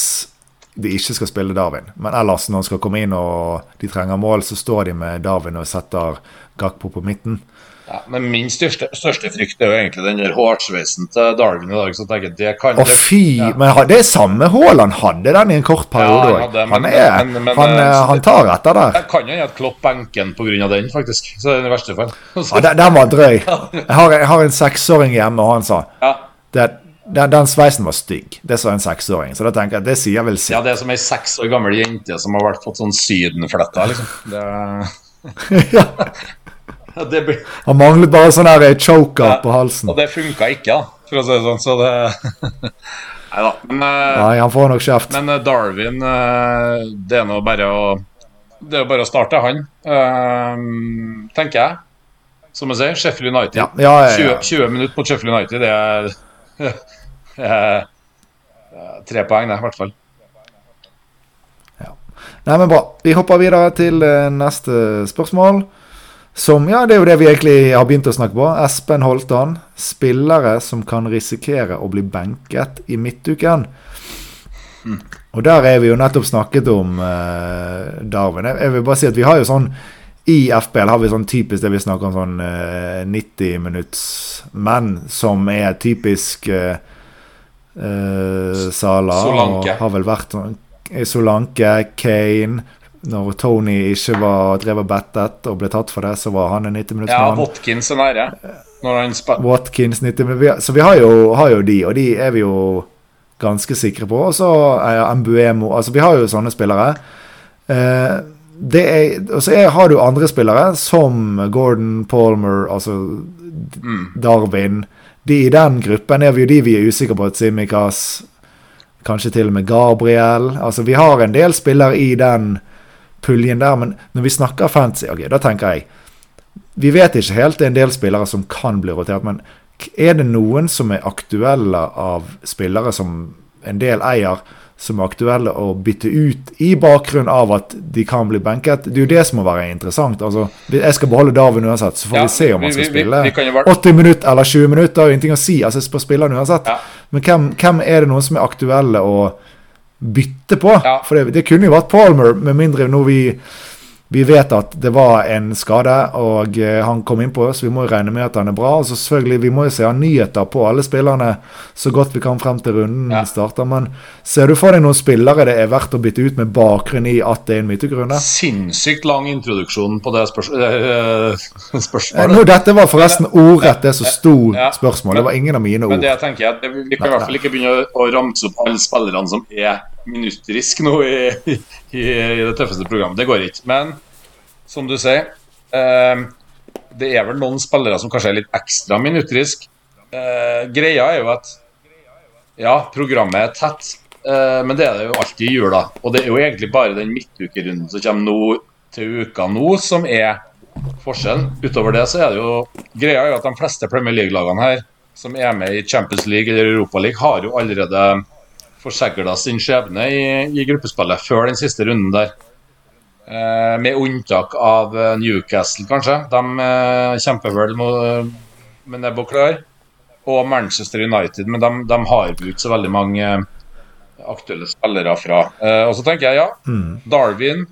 de ikke skal spille Darwin. Men ellers, når han skal komme inn og de trenger mål, så står de med Darwin og setter Gakpo på midten. Ja, men min største, største, frykt er jo egentlig den der hårsveisen til Darwin i dag. så tenker jeg det kan... Å fy! Ja. Men det er samme Haaland hadde den i en kort periode òg. Ja, han, han, han, eh, han, tar etter der. Jeg kan jo at Klopp benken pga. den, faktisk. Så den verste fall. ja, den, den var drøy. Jeg har, jeg har en seksåring hjemme, og han sa ja. det, den, den, sveisen var stygg. Det sa en seksåring. Så da tenker jeg, det sier vel sitt. Ja, det er som ei seks år gammel jente som har vært fått sånn sydenfletta, liksom. Det... ja. det blir... Han manglet bare sånn eh, choker ja, på halsen. Og det funka ikke, da, for å si det sånn. Så det Nei da. Men, eh, Nei, han får nok kjeft. Men eh, Darwin, det er nå bare å Det er jo bare å starte, han. Tenker jeg. Som jeg sier, Sheffield United. Ja, ja, 20, 20 minutter mot Sheffield United, det er Tre poeng, det, i hvert fall. Ja. Nei, men bra. Vi hopper videre til neste spørsmål. Som, ja, Det er jo det vi egentlig har begynt å snakke på. Espen Holtan. Spillere som kan risikere å bli benket i midtuken. Mm. Og der er vi jo nettopp snakket om uh, Darwin. Jeg, jeg, vil bare si at vi har jo sånn i FBL har vi sånn typisk det vi snakker om sånn uh, 90 minutts menn, som er typisk uh, uh, Sala. Solanke. har vel vært sånn Solanke, Kane Når Tony ikke var drevet bettet og ble tatt for det, så var han en 90-minuttsmann. Ja, Watkins er nære. Watkins 90 minutter. Så vi har jo, har jo de, og de er vi jo ganske sikre på. Og så er Mbuemo Altså, vi har jo sånne spillere. Eh, det er, og så har du andre spillere, som Gordon Palmer, altså mm. Darwin. De I den gruppen er vi jo de vi er usikre på. Simikas, kanskje til og med Gabriel. Altså Vi har en del spillere i den puljen der, men når vi snakker fancy, ok, da tenker jeg Vi vet ikke helt, det er en del spillere som kan bli rotert, men er det noen som er aktuelle av spillere som en del eier? som er aktuelle å bytte ut, i bakgrunn av at de kan bli benket. Det er jo det som må være interessant. Altså, jeg skal beholde Darwin uansett, så får ja, vi se om han skal spille vi, vi, vi 80 minutter eller 20 minutter. Det er ingenting å si. altså jeg skal spille uansett. Ja. Men hvem, hvem, er det noen som er aktuelle å bytte på? Ja. For det, det, kunne jo vært Palmer, med mindre nå vi vi vet at det var en skade, og eh, han kom innpå, så vi må jo regne med at han er bra. Og så selvfølgelig, Vi må jo se nyheter på alle spillerne så godt vi kan frem til runden ja. starter. Men ser du for deg noen spillere det er verdt å bytte ut med bakgrunn i at det er en mytegrunne? Sinnssykt lang introduksjon på det spørs spørsmålet. Eh, nå, dette var forresten ordrett det som sto ja. spørsmål. Det var ingen av mine ord. Men det tenker jeg, Vi kan i hvert fall ikke begynne å ramse opp alle spillerne som er minuttrisk nå i, i, i, det tøffeste programmet. Det går ikke. Men som du sier, eh, det er vel noen spillere som kanskje er litt ekstra minuttrisk. Eh, greia er jo at ja, programmet er tett, eh, men det er det jo alltid i jula. Og det er jo egentlig bare den midtukerunden som kommer nå til uka nå, som er forskjellen. Utover det så er det jo Greia er jo at de fleste Premier League-lagene her som er med i Champions League eller Europa League, har jo allerede forsegla sin skjebne i, i, gruppespillet før den siste runden der. Eh, med unntak av eh, Newcastle, kanskje. De eh, kjemper vel med, med nebb og klør. Og Manchester United, men de, de har jo ikke så veldig mange aktuelle spillere fra. Eh, og så tenker jeg ja, Mm. Darwin,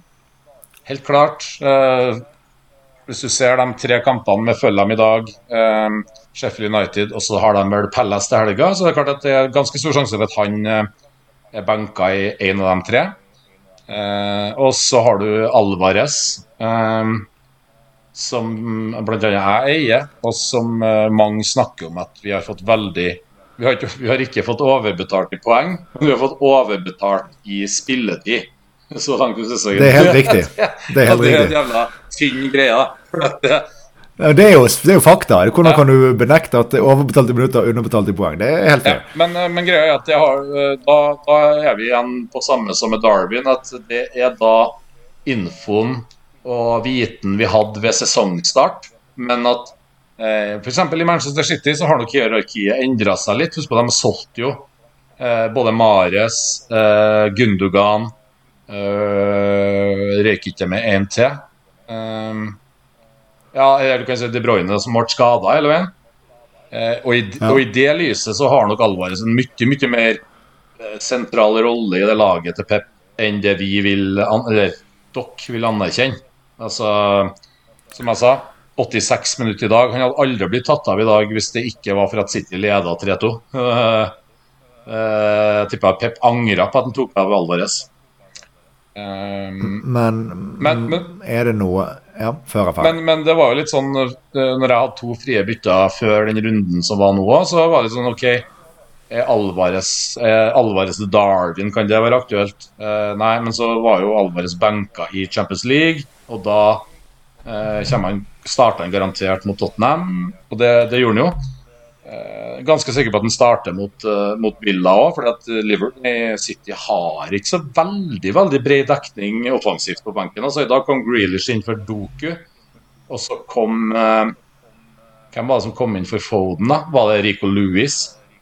helt klart. Eh, hvis du ser de tre kampene med Fulham i dag, eh, Sheffield United, og så har de vel Palace til helga, så det er klart at det er ganske stor sjanse for at han eh, er benka i en av de tre. Eh, og så har du Alvarez, eh, som bl.a. jeg eier, og som eh, mange snakker om at vi har fått veldig vi har, ikke, vi har ikke fått overbetalt i poeng, men vi har fått overbetalt i spilletid. Så langt ut i sesongen. Det er helt riktig. Det er helt riktig. det er en jævla tynn greie. Det, er jo, det er jo fakta. Hvordan Ja. kan du benekte at det er overbetalt i minutter og underbetalt i poeng? Det er helt ja, men, eh, men greia er at har, eh, da, da er vi igjen på samme som med Darwin, at det er da infoen og viten vi hadde ved sesongstart, men at eh, f.eks. i Manchester City så har nok hierarkiet endra seg litt. Husk på, de solgte jo eh, både Mares, eh, Gundogan eh, Røyk ikke med én til. Eh, ja, eller du kan si De Bruyne som ble skada hele veien. Eh, og, i, Ja. og i det lyset så har nok Alvarez en mye, mye mer eh, sentral rolle i det laget til Pep enn det vi vil Eller dere vil anerkjenne. Altså, som jeg sa, 86 minutter i dag. Han hadde aldri blitt tatt av i dag hvis det ikke var for at City leda 3-2. Eh, Jeg tipper Pep angra på at han tok av Alvarez. Um, Men, Men- men- er det noe Ja. Men, men det var jo litt sånn Når jeg hadde to frie bytter før den runden som var nå så var det sånn OK er Alvarez, er Alvarez til Darwin, kan det være aktuelt? Eh, nei, men så var jo Alvarez benka i Champions League, og da eh, han, starter han garantert mot Tottenham, og det, det gjorde han jo. Eh, ganske sikker på at han starter mot, eh, mot Villa òg, for Liverpool City har ikke så veldig veldig bred dekning offensivt på benken. Altså, I dag kom Grealish inn for Doku, og så kom eh, Hvem var det som kom inn for Foden? da? Var det Rico Louis?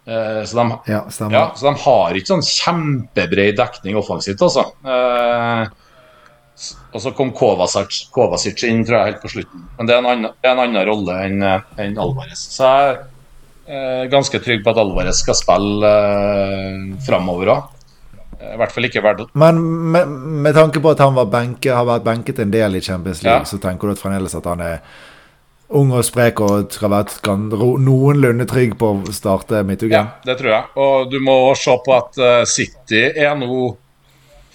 Eh, så, de, Ja, ja, så de har ikke sånn kjempebred dekning offensivt, altså. Eh, og så kom Kovacic, Kovacic inn, tror jeg, helt på slutten. Men det er en annen, er en annen rolle enn en Alvarez. Så jeg ganske trygg på at Alvarez skal spille eh, framover òg. I hvert fall ikke verdt Men med, med tanke på at han var benke, har vært benket en del i Champions League, Ja. så tenker du at fremdeles at han er ung og sprek og skal være noenlunde trygg på å starte midtuken? Ja, det tror jeg. Og du må se på at eh, City er nå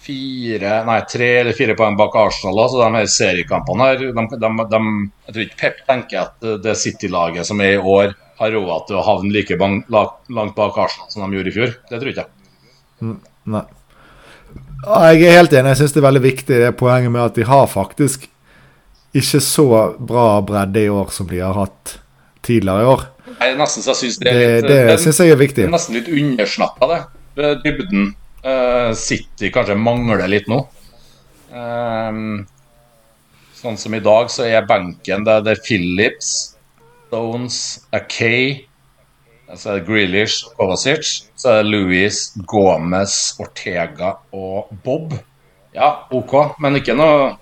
fire, nei, tre eller fire poeng bak Arsenal. Så de her seriekampene her de, de, de, Jeg tror ikke Pep tenker at det City-laget som er i år, har råd til å havne like bang, langt bak Arsenal som de gjorde i fjor. Det tror ikke jeg. Nei. Jeg er helt enig. Jeg syns det er veldig viktig det poenget med at de har faktisk ikke så bra bredde i år som de har hatt tidligere i år. Nei, nesten så jeg synes det Det, er litt det den- syns jeg er viktig. Det er nesten litt undersnakka, det. Dybden. Eh, City kanskje mangler litt nå. Ehm, sånn som i dag, så er benken det, det er Phillips, Stones, Akay, så er det Grealish Kovacic. Så er det Louis, Gomez, Ortega og Bob. Ja, OK, men ikke noe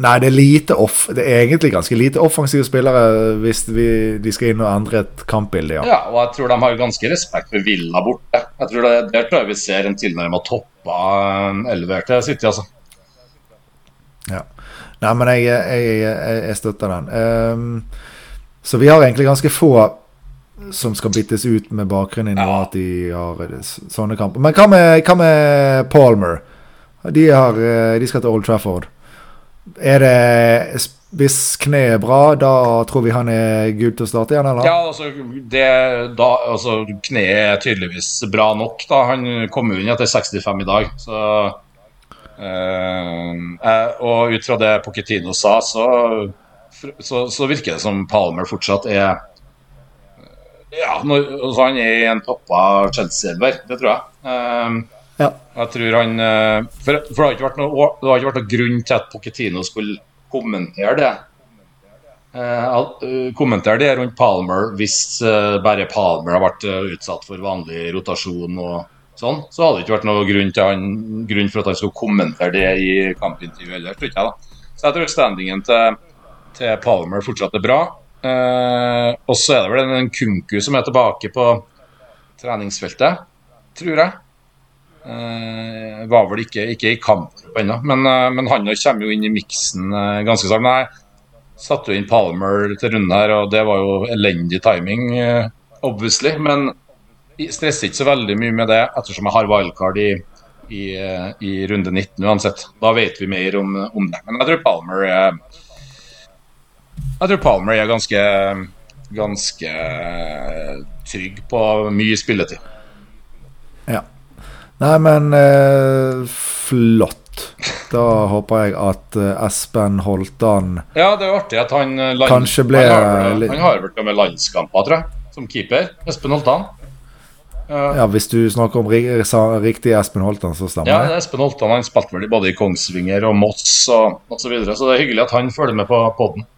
Nei, det er lite off Det er egentlig ganske lite offensive spillere hvis vi, de skal inn og endre et kampbilde, ja. Ja, og jeg tror de har ganske respekt for Villa borte. Jeg tror det, Der tror jeg vi ser en tilnærma toppa elver til City, altså. ja. Nei, men jeg, jeg, jeg, jeg støtter den. Um, så vi har egentlig ganske få som skal byttes ut med bakgrunn i Ja. at de har sånne kamper. Men hva med, hva med Palmer? De, har, eh, de skal til Old Trafford. Er det Hvis kneet er bra, da tror vi han er gul til å starte igjen, eller? Ja, altså, det, da, altså Kneet er tydeligvis bra nok. da Han kom inn etter 65 i dag. Så eh, eh, Og ut fra det Pochettino sa, så, så, så virker det som Palmer fortsatt er Ja, når, altså han er i en toppa Chelsea-elver. Det tror jeg. Eh, Ja. Jeg tror han eh, For, for det, har ikke vært noe, det har ikke vært noe grunn til at Pochettino skulle kommentere det. Uh, kommentere det rundt Palmer hvis uh, bare Palmer har vært uh, utsatt for vanlig rotasjon og sånn. Så hadde det ikke vært noe grunn, han, grunn for at han skulle kommentere det i kampintervjuet heller, tror ikke jeg. da. Så jeg tror standingen til, til Palmer fortsatt er bra. Uh, og så er det vel en Kunku som er tilbake på treningsfeltet, tror jeg. Uh, var vel ikke, ikke i kamp ennå, men, uh, men, han kommer jo inn i miksen uh, ganske snart. Jeg satte jo inn Palmer til runden her, og det var jo elendig timing, obviously. Men jeg stresser ikke så veldig mye med det, ettersom jeg har wildcard i, i, i runde 19 uansett. Da vet vi mer om, om det. Men jeg tror Palmer er Jeg tror Palmer er ganske, ganske trygg på mye spilletid. Nei, men eh, flott. Da håper jeg at eh, Espen Holtan Ja, det er artig at han eh, land, kanskje ble Han har vel med landskamper, tror jeg, som keeper. Espen Holtan. Uh, ja, hvis du snakker om riktig Espen Holtan, så stemmer det. Ja, Espen Holtan han spilte vel både i Kongsvinger og Moss og osv., så, videre, så det er hyggelig at han følger med på poden.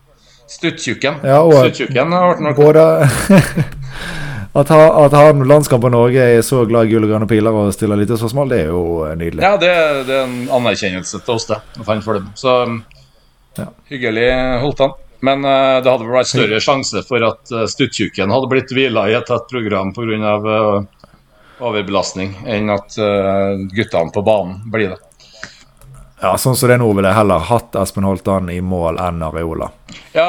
Stuttjukken. Ja, Stuttjukken har vært noe Både At, ha, at han landskamp av Norge er så glad i gull og grønne piler og stiller lite spørsmål, det er jo nydelig. Ja, det, det er en anerkjennelse til oss, det. At han får dem. Så ja. hyggelig holdt han. Men uh, det hadde vært større sjanse for at uh, Stuttjukken hadde blitt hvila i et tett program pga. Uh, overbelastning, enn at uh, guttene på banen blir det. Ja, sånn som det er nå, ville jeg heller hatt Espen Holtan i mål enn Areola. Ja,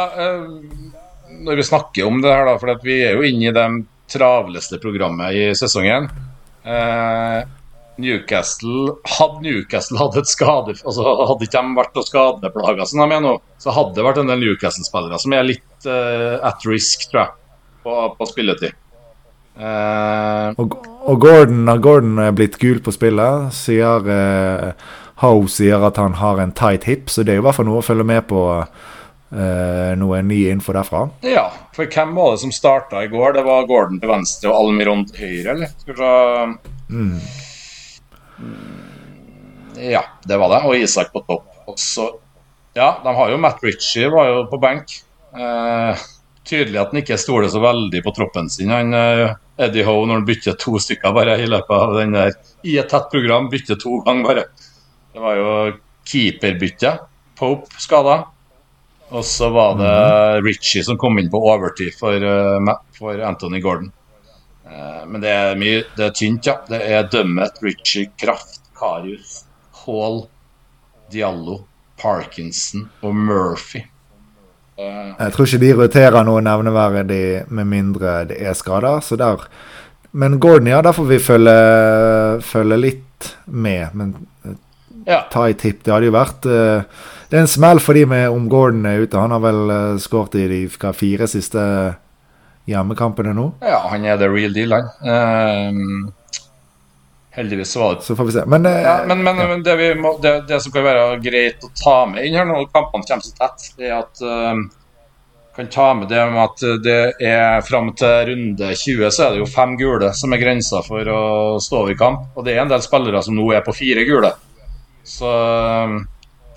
når vi snakker om det her, da, for vi er jo inne i dem travleste programmet i sesongen. Eh, Newcastle Hadde Newcastle hatt et skade altså Hadde ikke de vært skadeplaga som de er nå, så hadde det vært en del Newcastle-spillere som er litt eh, at risk, tror jeg, på, på spilletid. Eh, og, og, Gordon har Gordon blitt gul på spillet. Sier eh, Howe sier at han har en tight hip, så det er jo i hvert fall noe å følge med på. Eh, noe nye info derfra? Ja, for hvem var det som starta i går? Det var Gordon til venstre og Almiron til høyre, eller? Skal vi se mm. Ja, det var det. Og Isak på topp. Også, Ja, de har jo Matt Ritchie var jo på benk. Uh, tydelig at han ikke stoler så veldig på troppen sin. Han uh, Eddie Howe, når han bytter to stykker bare i løpet av den der I et tett program, bytter to ganger bare. Det var jo keeperbytte. Pope skada. Og så var det mhm. Ritchie som kom inn på overtid for, uh, for Anthony Gordon. Uh, men det er mye Det er tynt, ja. Det er Dummet, Ritchie, Kraft, Karius, Hall, Diallo, Parkinson og Murphy. Uh, jeg tror ikke de roterer noe nevneverdig med mindre det er skader. Så der Men Gordon, ja, der får vi følge, følge litt med. Men ja. ta i tipp, det hadde jo vært uh, det er en smell for de med om Gordon er ute. Han har vel uh, skåret i de fire siste hjemmekampene nå? Ja, han er the real deal, han. Uh, heldigvis var det Så får vi se. Men, ja, men, men, ja. men det, må, det, det, som kan være greit å ta med inn her når kampene kommer så tett, er at kan ta med det med at det er fram til runde 20 så er det jo fem gule som er grensa for å stå over kamp. Og det er en del spillere som nå er på fire gule. Så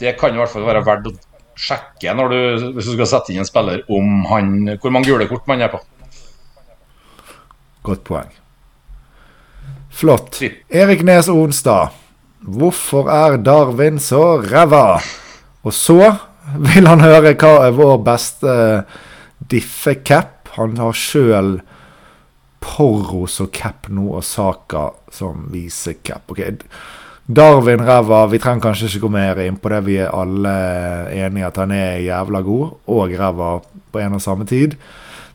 det kan i hvert fall være verdt å sjekke når du, hvis du skal sette inn en spiller, om han, hvor mange gule kort man er på. Godt poeng. Flott. Erik Nes Onstad. Hvorfor er Darwin så ræva? Og så vil han høre hva er vår beste diffe-cap. Han har sjøl Porros og cap nå, og Saka som viser cap. Okay. Darwin ræva. Vi trenger kanskje ikke gå mer inn på det. Vi er alle enige at han er jævla god, og ræva på en og samme tid.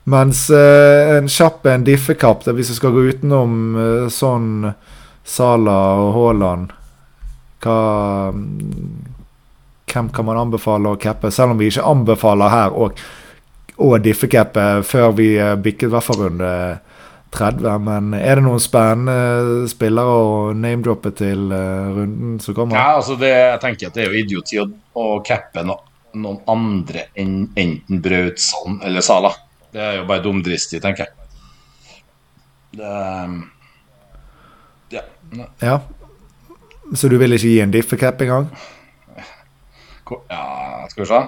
Mens eh, en kjapp en diffekapp, hvis vi skal gå utenom eh, sånn Sala og Haaland hva Hvem kan man anbefale å cappe? Selv om vi ikke anbefaler her å diffecappe før vi eh, bikket hvert fall runde 30, men er det noen spennende spillere å name-droppe til uh, runden som kommer? Ja, altså det, jeg tenker at det er jo idioti å, cappe no, noen andre enn enten Brautsson eller Sala. Det er jo bare dumdristig, tenker jeg. Det, ja. ja. Så du vil ikke gi en diff-cap engang? Ja, skal vi se.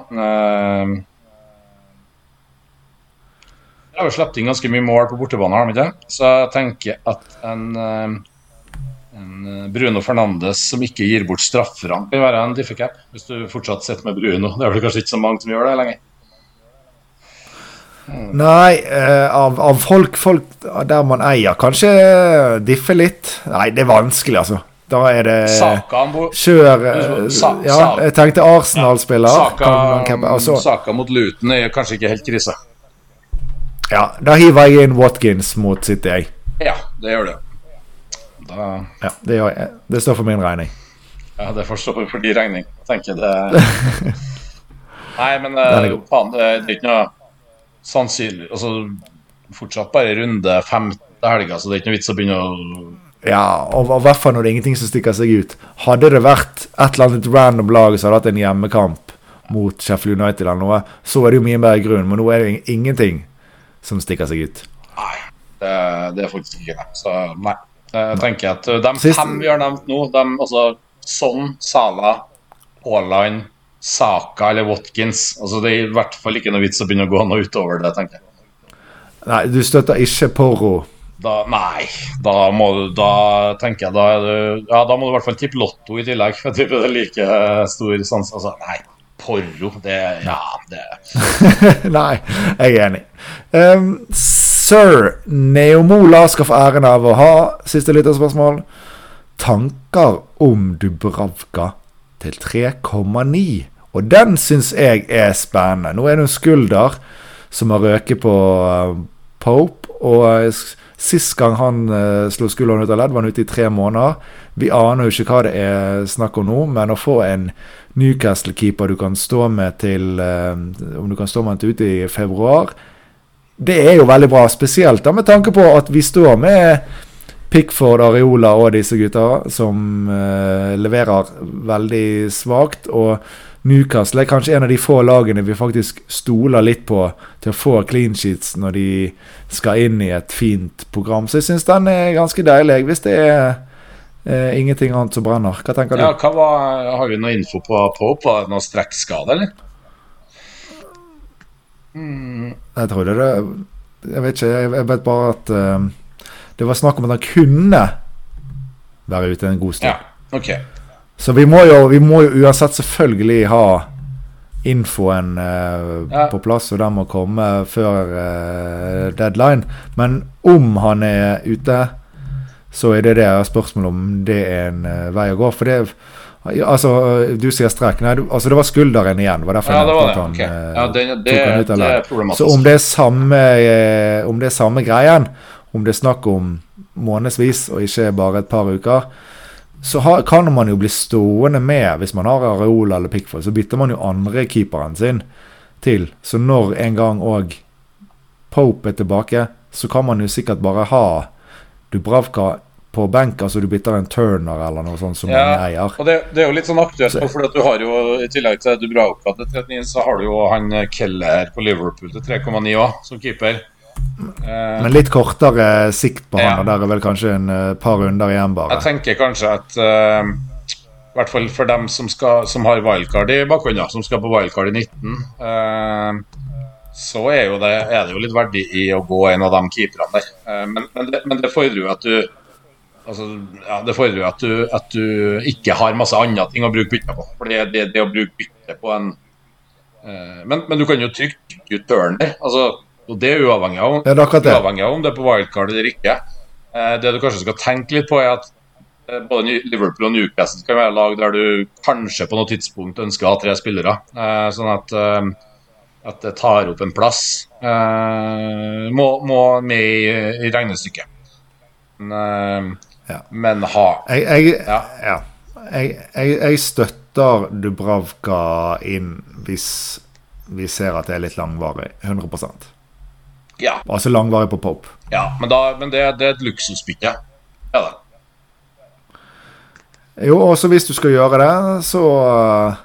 De har jo sluppet inn ganske mye mål på bortebane, har de ikke? Så jeg tenker at en, eh, en eh, Bruno Fernandes som ikke gir bort strafferne, kan være en difficap. Hvis du fortsatt sitter med Bruno. Det er vel kanskje ikke så mange som gjør det lenger? Nei, uh, av, av, folk, folk der man eier, kanskje diffe litt. Nei, det er vanskelig, altså. Da er det Kjør eh, Ja, jeg tenkte Arsenal-spiller. Saka, Kan man cappe- altså, Saka mot Luton er kanskje ikke helt krise. Ja, da hiver jeg inn Watkins mot City, jeg. Ja, det gjør det. Da, Ja, det, gjør jeg. det står for min regning. ja, det får stå for din regning. Jeg tenker det Nei, men eh, faen, det er ikke noe sannsynlig Altså, fortsatt bare runde femte helga, så det er ikke noe vits å begynne å Ja, og i hvert fall når det er ingenting som stikker seg ut. Hadde det vært et eller annet random lag som hadde hatt en hjemmekamp mot Sheffield United eller noe, så er det jo mye mer grunn, men nå er det ingenting som stikker seg ut. Nei, det, det er faktisk ikke det. Så nei. Jeg tenker at uh, de Sist- fem vi har nevnt nå, de, altså Son, Sala, Haaland, Saka eller Watkins altså Det er i hvert fall ikke noe vits å begynne å gå noe utover det, tenker jeg. Nei, du støtter ikke Porro. Da, nei, da må du Da tenker jeg da Ja, da må du i hvert fall tippe Lotto i tillegg. Jeg tipper det er like stor sans Altså, nei, Porro, det Ja, det Nei, jeg er enig. Um, Sir Neomola skal få æren av å ha siste lytterspørsmål. Tanker om Dubravka til 3,9? Og den syns jeg er spennende. Nå er det en skulder som har røket på uh, Pope. Og uh, sist gang han uh, slo skulderen ut av ledd, var han ute i tre måneder. Vi aner jo ikke hva det er snakk om nå, men å få en Newcastle-keeper du kan stå med til uh, Om du kan stå med til ute i februar, det er jo veldig bra. Spesielt da med tanke på at vi står med Pickford, Areola og disse gutta som uh, leverer veldig svakt. Og Newcastle er kanskje en av de få lagene vi faktisk stoler litt på til å få clean sheets når de skal inn i et fint program. Så jeg syns den er ganske deilig, hvis det er uh, ingenting annet som brenner. Hva tenker du? Ja, hva var, Har vi noe info på Pope? Var det noe strekkskade, eller? Jeg trodde det Jeg vet ikke, jeg vet bare at uh, det var snakk om at han kunne være ute en god stund. Ja, okay. Så vi må, jo, vi må jo uansett selvfølgelig ha infoen uh, Ja. på plass, og den må komme før uh, deadline. Men om han er ute, så er det det spørsmålet om det er en vei å gå. For det ja, Altså, du sier strek. Nei, du, altså det var skulderen igjen. Var Ja, det var det. han ok. eh, Ja, det, det, han ut det er problematisk. Så om det er samme, eh, om det er samme greien, om det er snakk om månedsvis og ikke bare et par uker, så har, kan man jo bli stående med hvis man har Areola eller Pickford. Så bytter man jo andre keeperen sin til. Så når en gang òg Pope er tilbake, så kan man jo sikkert bare ha Dubravka på benk, altså du bytter en Turner eller noe sånt som Ja, en eier. Og det, det er jo litt sånn aktuelt, Så- for du har jo i tillegg til Dubravka til 39, så har du jo han eh, Keller på Liverpool til 3,9 òg, som keeper. Eh, Men litt kortere sikt på han, Ja. og der er vel kanskje en eh, par runder igjen, bare. Jeg tenker kanskje at uh, I hvert fall for dem som, skal, som har wildcard i bakgrunnen, ja, som skal på wildcard i 19, eh, så er, det, er det jo litt verdi i å gå en av de keeperne der. Eh, men, men, det, men det fordrer jo at du Altså, ja, det fordrer jo at du, at du ikke har masse andre ting å bruke bytte på. For det, det, det å bruke bytte på en eh, men, men du kan jo trykke ut Turner. Altså, og det er uavhengig av, Ja, det er uavhengig av om det er på wildcard eller ikke. Eh, det du kanskje skal tenke litt på, er at eh, både Liverpool og Newcastle kan være lag der du kanskje på noe tidspunkt ønsker å ha tre spillere. Eh, sånn at, eh, at det tar opp en plass. Eh, må, må med i, i regnestykket. Men, Ja. men ha Jeg, jeg, Ja. ja. Jeg, jeg, støtter Dubravka inn hvis vi ser at det er litt langvarig. 100% Ja, Altså langvarig på Pope. ja men, da, men det, det er et luksusbytte. Ja da. Jo, også hvis du skal gjøre det, så uh,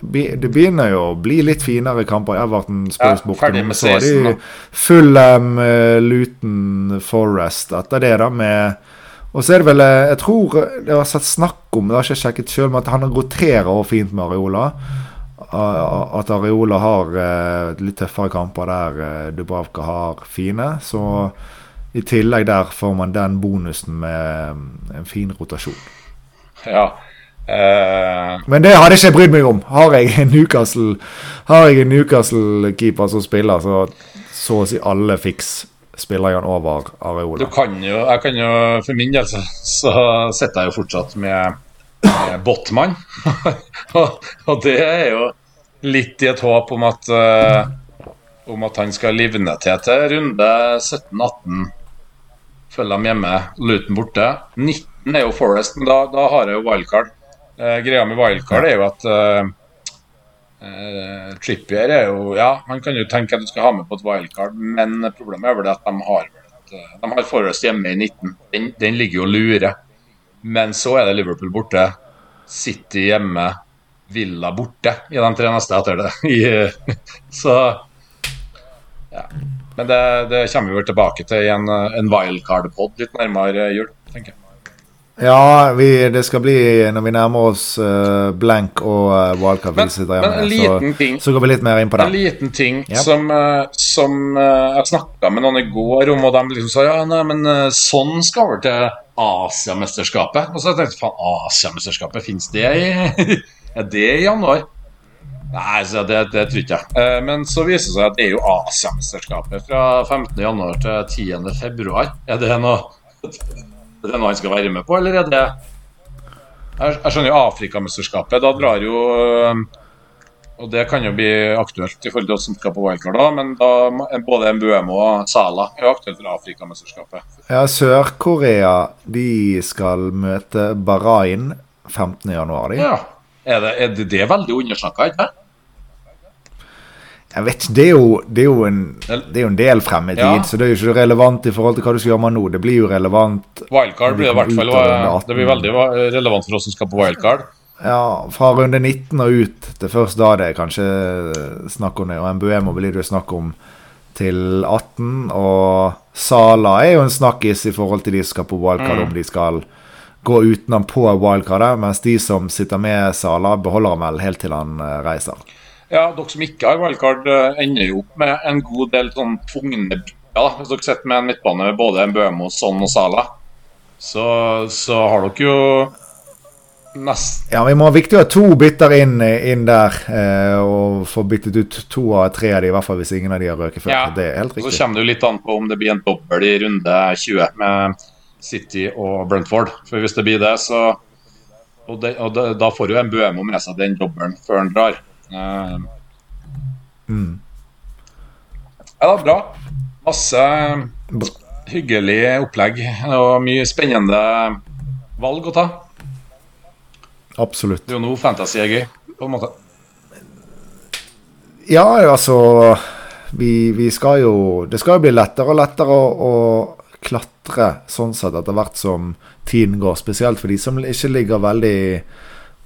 Det begynner jo å bli litt finere kamper. Everton spilles Ja, borte nå. Så har 16 de. Fulham, uh, Luton, Forest etter det, da, med Og så er det vel eh, Jeg tror det har satt snakk om, det har ikke sjekket sjøl, men at han roterer også fint med Areola. At Areola har uh, litt tøffere kamper der uh, Dubravka har fine. Så i tillegg der får man den bonusen med um, en fin rotasjon. Ja. Uh... Men det hadde jeg ikke brydd meg om. Har jeg en Newcastle-keeper Newcastle som spiller, så så å si alle fiks spiller han over Areola. Du kan jo, jeg kan jo, For min del så, så sitter jeg jo fortsatt med, med Botman. og, og det er jo litt i et håp om at uh, om at han skal livne til til runde 17-18. Følger dem hjemme, Luton borte. 19 er jo Forest, men da, da har jeg jo wildcard. Uh, greia med wildcard er jo at uh, uh, Trippier er jo Ja, han kan jo tenke at du skal ha med på et wildcard, men problemet er vel at de har, de har Forrest hjemme i 19. Den, den ligger jo og lurer. Men så er det Liverpool borte, City hjemme, Villa borte i de tre neste etter det. Så ja. Men det, det, kommer vi vel tilbake til i en, en wildcard-pod litt nærmere jul, tenker jeg. Ja, vi, det skal bli når vi nærmer oss uh, blank og uh, wildcard. Men, men en liten så, ting så går vi litt mer inn på det. En liten ting yep. som, uh, som uh, jeg snakka med noen i går om, og de liksom sa ja, nei, men sånn skal over til Asiamesterskapet. Og så tenkte jeg faen, Asiamesterskapet, fins det i Er det i januar? Nei, det, det tror ikke jeg. Eh, men så viser det seg at det er jo Asiamesterskapet fra 15.1 til 10.2. Er det noe Er det noe han skal være med på, eller er det Jeg, jeg skjønner jo Afrikamesterskapet. Da drar jo eh, Og det kan jo bli aktuelt i forhold til oss som skal på wildcard, da, men da både Mbuemo og Sala er jo aktuelt for Afrikamesterskapet. Ja, Sør-Korea de skal møte Bahrain 15.1. Ja. Er det, er det, det er veldig undersnakka, ikke sant? Jeg vet det er, jo, det, er jo en, det er jo en del frem i tid, ja. så det er jo ikke relevant i forhold til hva du skal gjøre med nå. Det blir jo relevant Wildcard blir det i hvert fall. Det blir veldig relevant for oss som skal på wildcard. Ja, fra runde 19 og ut. Det er først da det er kanskje snakk om det. Og Mbuemo blir det snakk om til 18. Og Sala er jo en snakkis i forhold til de som skal på wildcard, mm. om de skal gå utenom på wildcardet, mens de som sitter med Sala, beholder ham vel helt til han eh, reiser. Ja, dere som ikke har wildcard, eh, ender jo opp med en god del sånn tvungne ja, Hvis dere sitter med en midtbane med både Bømo, Son og Sala, så, så, har dere jo Nesten. Ja, vi må ha viktig å ha to bytter inn, inn der, eh, og få byttet ut to av tre av de, i hvert fall hvis ingen av de har røket før. Ja, det er helt riktig. Så kommer det jo litt an på om det blir en dobbel i runde 20 med City og Brentford. For hvis det blir det, så Og, det, og det, da får jo en Mbuemo med seg den dobbelen før han drar. Uh, mm. Ja, bra. Masse hyggelig opplegg og mye spennende valg å ta. Absolutt. Det er jo nå fantasy er gøy, på en måte. Ja, altså vi, vi, skal jo Det skal jo bli lettere og lettere å, å klatre sånn sett etter hvert som tiden går. Spesielt for de som ikke ligger veldig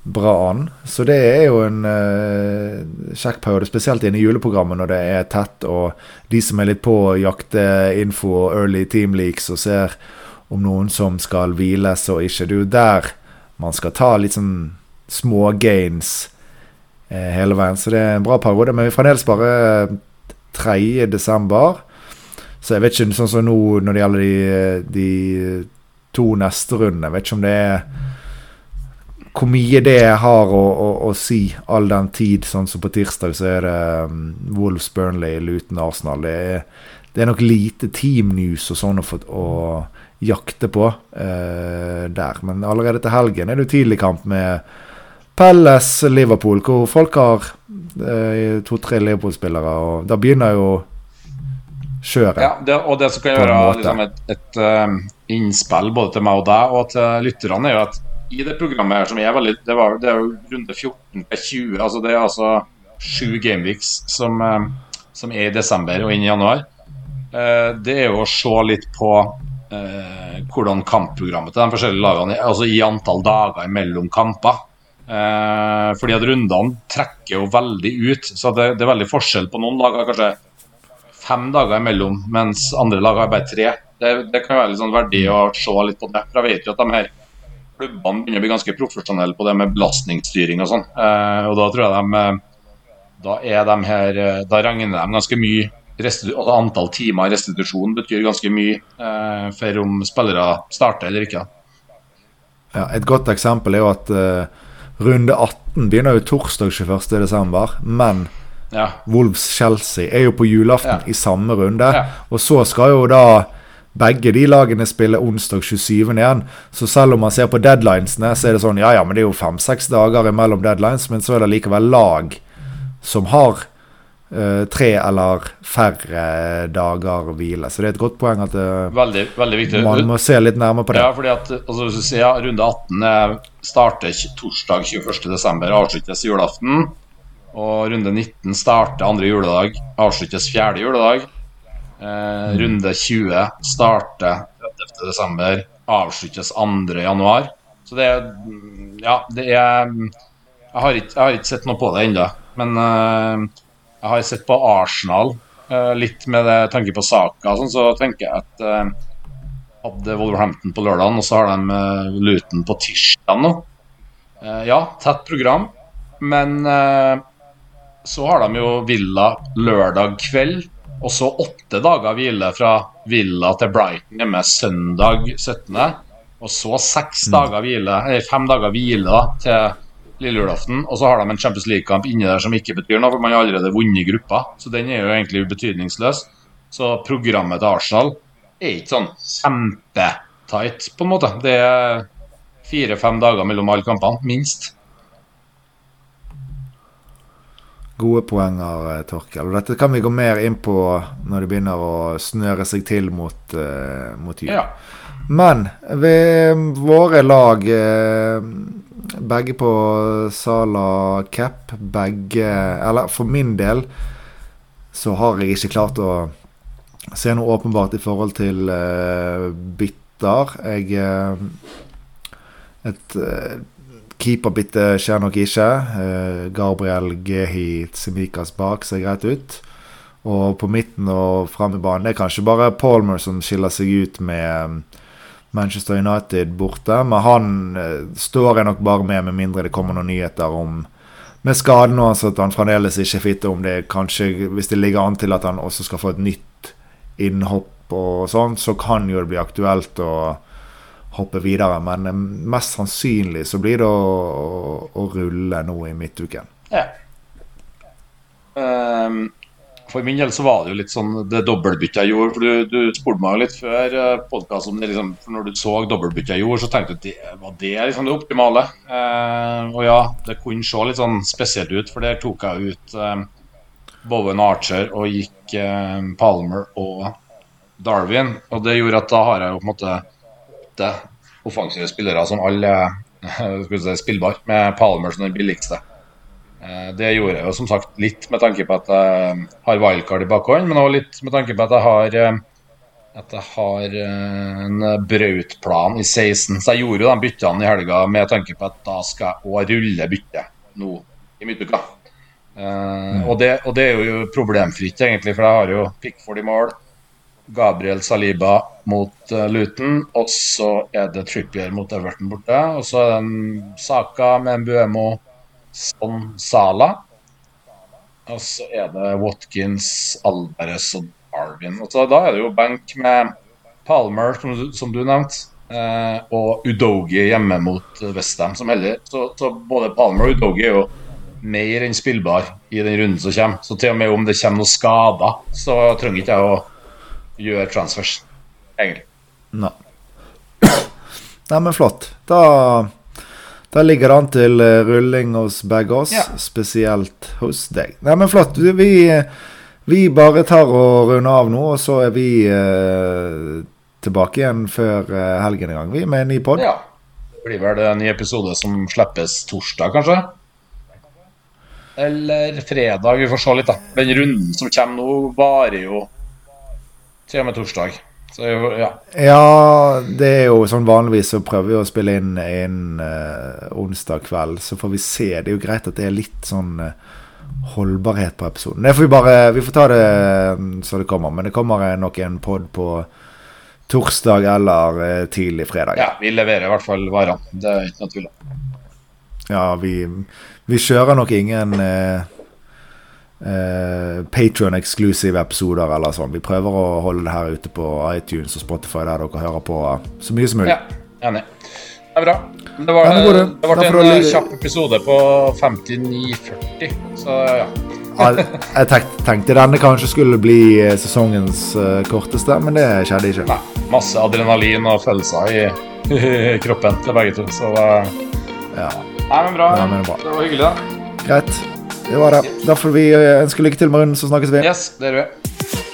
bra an. Så det er jo en uh, kjekk periode, spesielt inne i juleprogrammet når det er tett, og de som er litt på jakte info og early team leaks og ser om noen som skal hviles og ikke. Det er jo der man skal ta litt sånn små gains uh, hele veien. Så det er en bra periode. Men vi er fremdeles bare 3. desember. Så jeg vet ikke sånn som nå når det gjelder de, de to neste rundene. Jeg vet ikke om det er hvor mye det har å, å, å, si, all den tid. Sånn som på tirsdag så er det um, Wolves, Burnley, Luton, Arsenal. Det er, det er, nok lite team news og sånn å, å jakte på uh, der. Men allerede til helgen er det jo tidlig kamp med Pelles Liverpool, hvor folk har uh, to-tre Liverpool-spillere. Og da begynner jo kjøret. Ja, det, og det som kan gjøre liksom, et, et um, innspill både til meg og deg og til lytterne, er jo at i det programmet her som er veldig Det, var, det er jo runde 14 til 20. altså Det er altså sju gameweeks som, eh, som, er i desember og inn i januar. Eh, det er jo å se litt på eh, hvordan kampprogrammet til de forskjellige lagene er, altså i antall dager mellom kamper. fordi at rundene trekker jo veldig ut. Så det, det er veldig forskjell på noen lag. Kanskje fem dager imellom, mens andre lag har bare tre. Det, det kan være litt sånn verdig å se litt på det. For jeg vet jo at de her klubbene begynner å bli ganske profesjonelle på det med belastningsstyring og sånn. Eh, og da tror jeg de eh, Da er de her eh, Da regner de ganske mye Antall timer i restitusjon betyr ganske mye eh, for om spillere starter eller ikke. Ja, et godt eksempel er jo at eh, runde 18 begynner jo torsdag 21.12., men Ja. Wolves-Chelsea er jo på julaften Ja. i samme runde. Ja. Og så skal jo da begge de lagene spiller onsdag 27. igjen. Så selv om man ser på deadlinesene, så er det sånn ja ja, men det er jo fem-seks dager imellom deadlines, men så er det likevel lag som har uh, tre eller færre dager hvile. Så det er et godt poeng at uh, Veldig, veldig man må se litt nærmere på det. Ja, fordi at altså, hvis du ser, ja, Runde 18 er, starter torsdag 21.12., avsluttes julaften. Og runde 19 starter andre juledag, avsluttes fjerde juledag. Eh, runde 20 starter 30.12., avsluttes 2. januar. Så det er Ja, det er Jeg har ikke, jeg har ikke sett noe på det ennå, men eh, jeg har sett på Arsenal. eh, litt med det tanke på saka, sånn, så tenker jeg at eh, hadde Wolverhampton på lørdagen, og så har de uh, Luton på tirsdag nå. Eh, ja, tett program, men eh, så har de jo Villa lørdag kveld, og så åtte dager hvile fra Villa til Brighton hjemme søndag 17. Og så seks dager hvile, eller fem dager hvile da, til lille julaften. Og så har de en Champions League-kamp inni der som ikke betyr noe, for man har allerede vunnet gruppa. Så den er jo egentlig betydningsløs. Så programmet til Arsenal er ikke sånn kjempetight, på en måte. Det er fire-fem dager mellom alle kampene, minst. Gode poenger, eh, Torkel. Og dette kan vi gå mer inn på når det begynner å snøre seg til mot, uh, mot jul. Ja. Men ved våre lag uh, Begge på Sala cap, begge Eller for min del så har jeg ikke klart å se noe åpenbart i forhold til uh, bytter. Jeg Et eh, skjer nok ikke. Eh, Gabriel Gehi Tsimikas bak ser greit ut. Og på midten og fram i banen det er kanskje bare Palmer som skiller seg ut med eh, Manchester United borte. Men han eh, står jeg nok bare med, med mindre det kommer noen nyheter om med skaden og at han fremdeles ikke er fit. Om det kanskje, hvis det ligger an til at han også skal få et nytt innhopp og sånn, så kan jo det bli aktuelt å hoppe videre. Men eh, mest sannsynlig så blir det å, å, rulle nå i midtuken. Ja. Um, for min del så var det jo litt sånn det dobbeltbyttet jeg gjorde. For du, du spurte meg jo litt før podkasten om det liksom, for Når du så dobbeltbyttet jeg gjorde, så tenkte du at det var det liksom det optimale. Uh, og ja, det kunne se litt sånn spesielt ut, for der tok jeg ut um, Bowen Archer og gikk eh, Palmer og Darwin. Og det gjorde at da har jeg jo på en måte åtte offensive spillere som alle er si, spillbare, med Palmer som den billigste. Eh, Det gjorde jeg jo som sagt litt med tanke på at jeg har wildcard i bakhånd, men også litt med tanke på at jeg har eh, at jeg har eh, en Braut-plan i 16. Så jeg gjorde jo de byttene i helga med tanke på at da skal jeg òg rulle byttet nå i midtuka. Eh, og, det, og det er jo problemfritt, egentlig, for jeg har jo Pickford i mål. Gabriel Saliba mot uh, Luton, og så er det Trippier mot Everton borte. Og så er det Saka med en Buemo Son Sala. Og så er det Watkins, Alvarez og Darwin. Og så da er det jo benk med Palmer, som du, som du nevnte, eh, og Udogi hjemme mot Westham, som heller så, så både Palmer og Udogi er jo mer enn spillbar i den runden som kommer. Så til og med om det kommer noen skader, så trenger ikke jeg å gjøre transfers, egentlig. Nei. Nei, men flott. Da, da ligger det an til eh, rulling hos begge oss, Ja. spesielt hos deg. Nei, men flott. Vi, vi bare tar og runder av nå, og så er vi eh, tilbake igjen før eh, helgen en gang, vi, med en ny pod. Ja. Det blir vel en ny episode som slippes torsdag, kanskje? Eller fredag, vi får se litt, da. Den runden som kommer nå, varer jo til og med torsdag. Så ja. Ja, det er jo sånn vanligvis så prøver vi å spille inn en uh, onsdag kveld, så får vi se. Det er jo greit at det er litt sånn uh, holdbarhet på episoden. Det får vi bare Vi får ta det eh, så det kommer. Men det kommer eh, nok en pod på torsdag eller tidlig fredag. ja. Vi leverer i hvert fall varene. Det er ikke noe tvil om. Ja, vi, vi kjører nok ingen eh, eh, Patrion-exclusive episoder eller sånn. Vi prøver å holde det her ute på iTunes og Spotify, der dere hører på så mye som mulig. Ja, enig. Det er bra. Det, var, ja, det. det ble en du... Eh, kjapp episode på 59,40, så ja. jeg tenkte, tenkte, denne kanskje skulle bli eh, sesongens eh, korteste, men det skjedde ikke. Nei, masse adrenalin og følelser i, kroppen til begge to, så ja. Nei, men bra. Ja, men bra. Det var hyggelig, da. Greit. Det var det. Da får vi eh, ønske lykke til, med Marun, så snakkes vi. Yes, det gjør vi.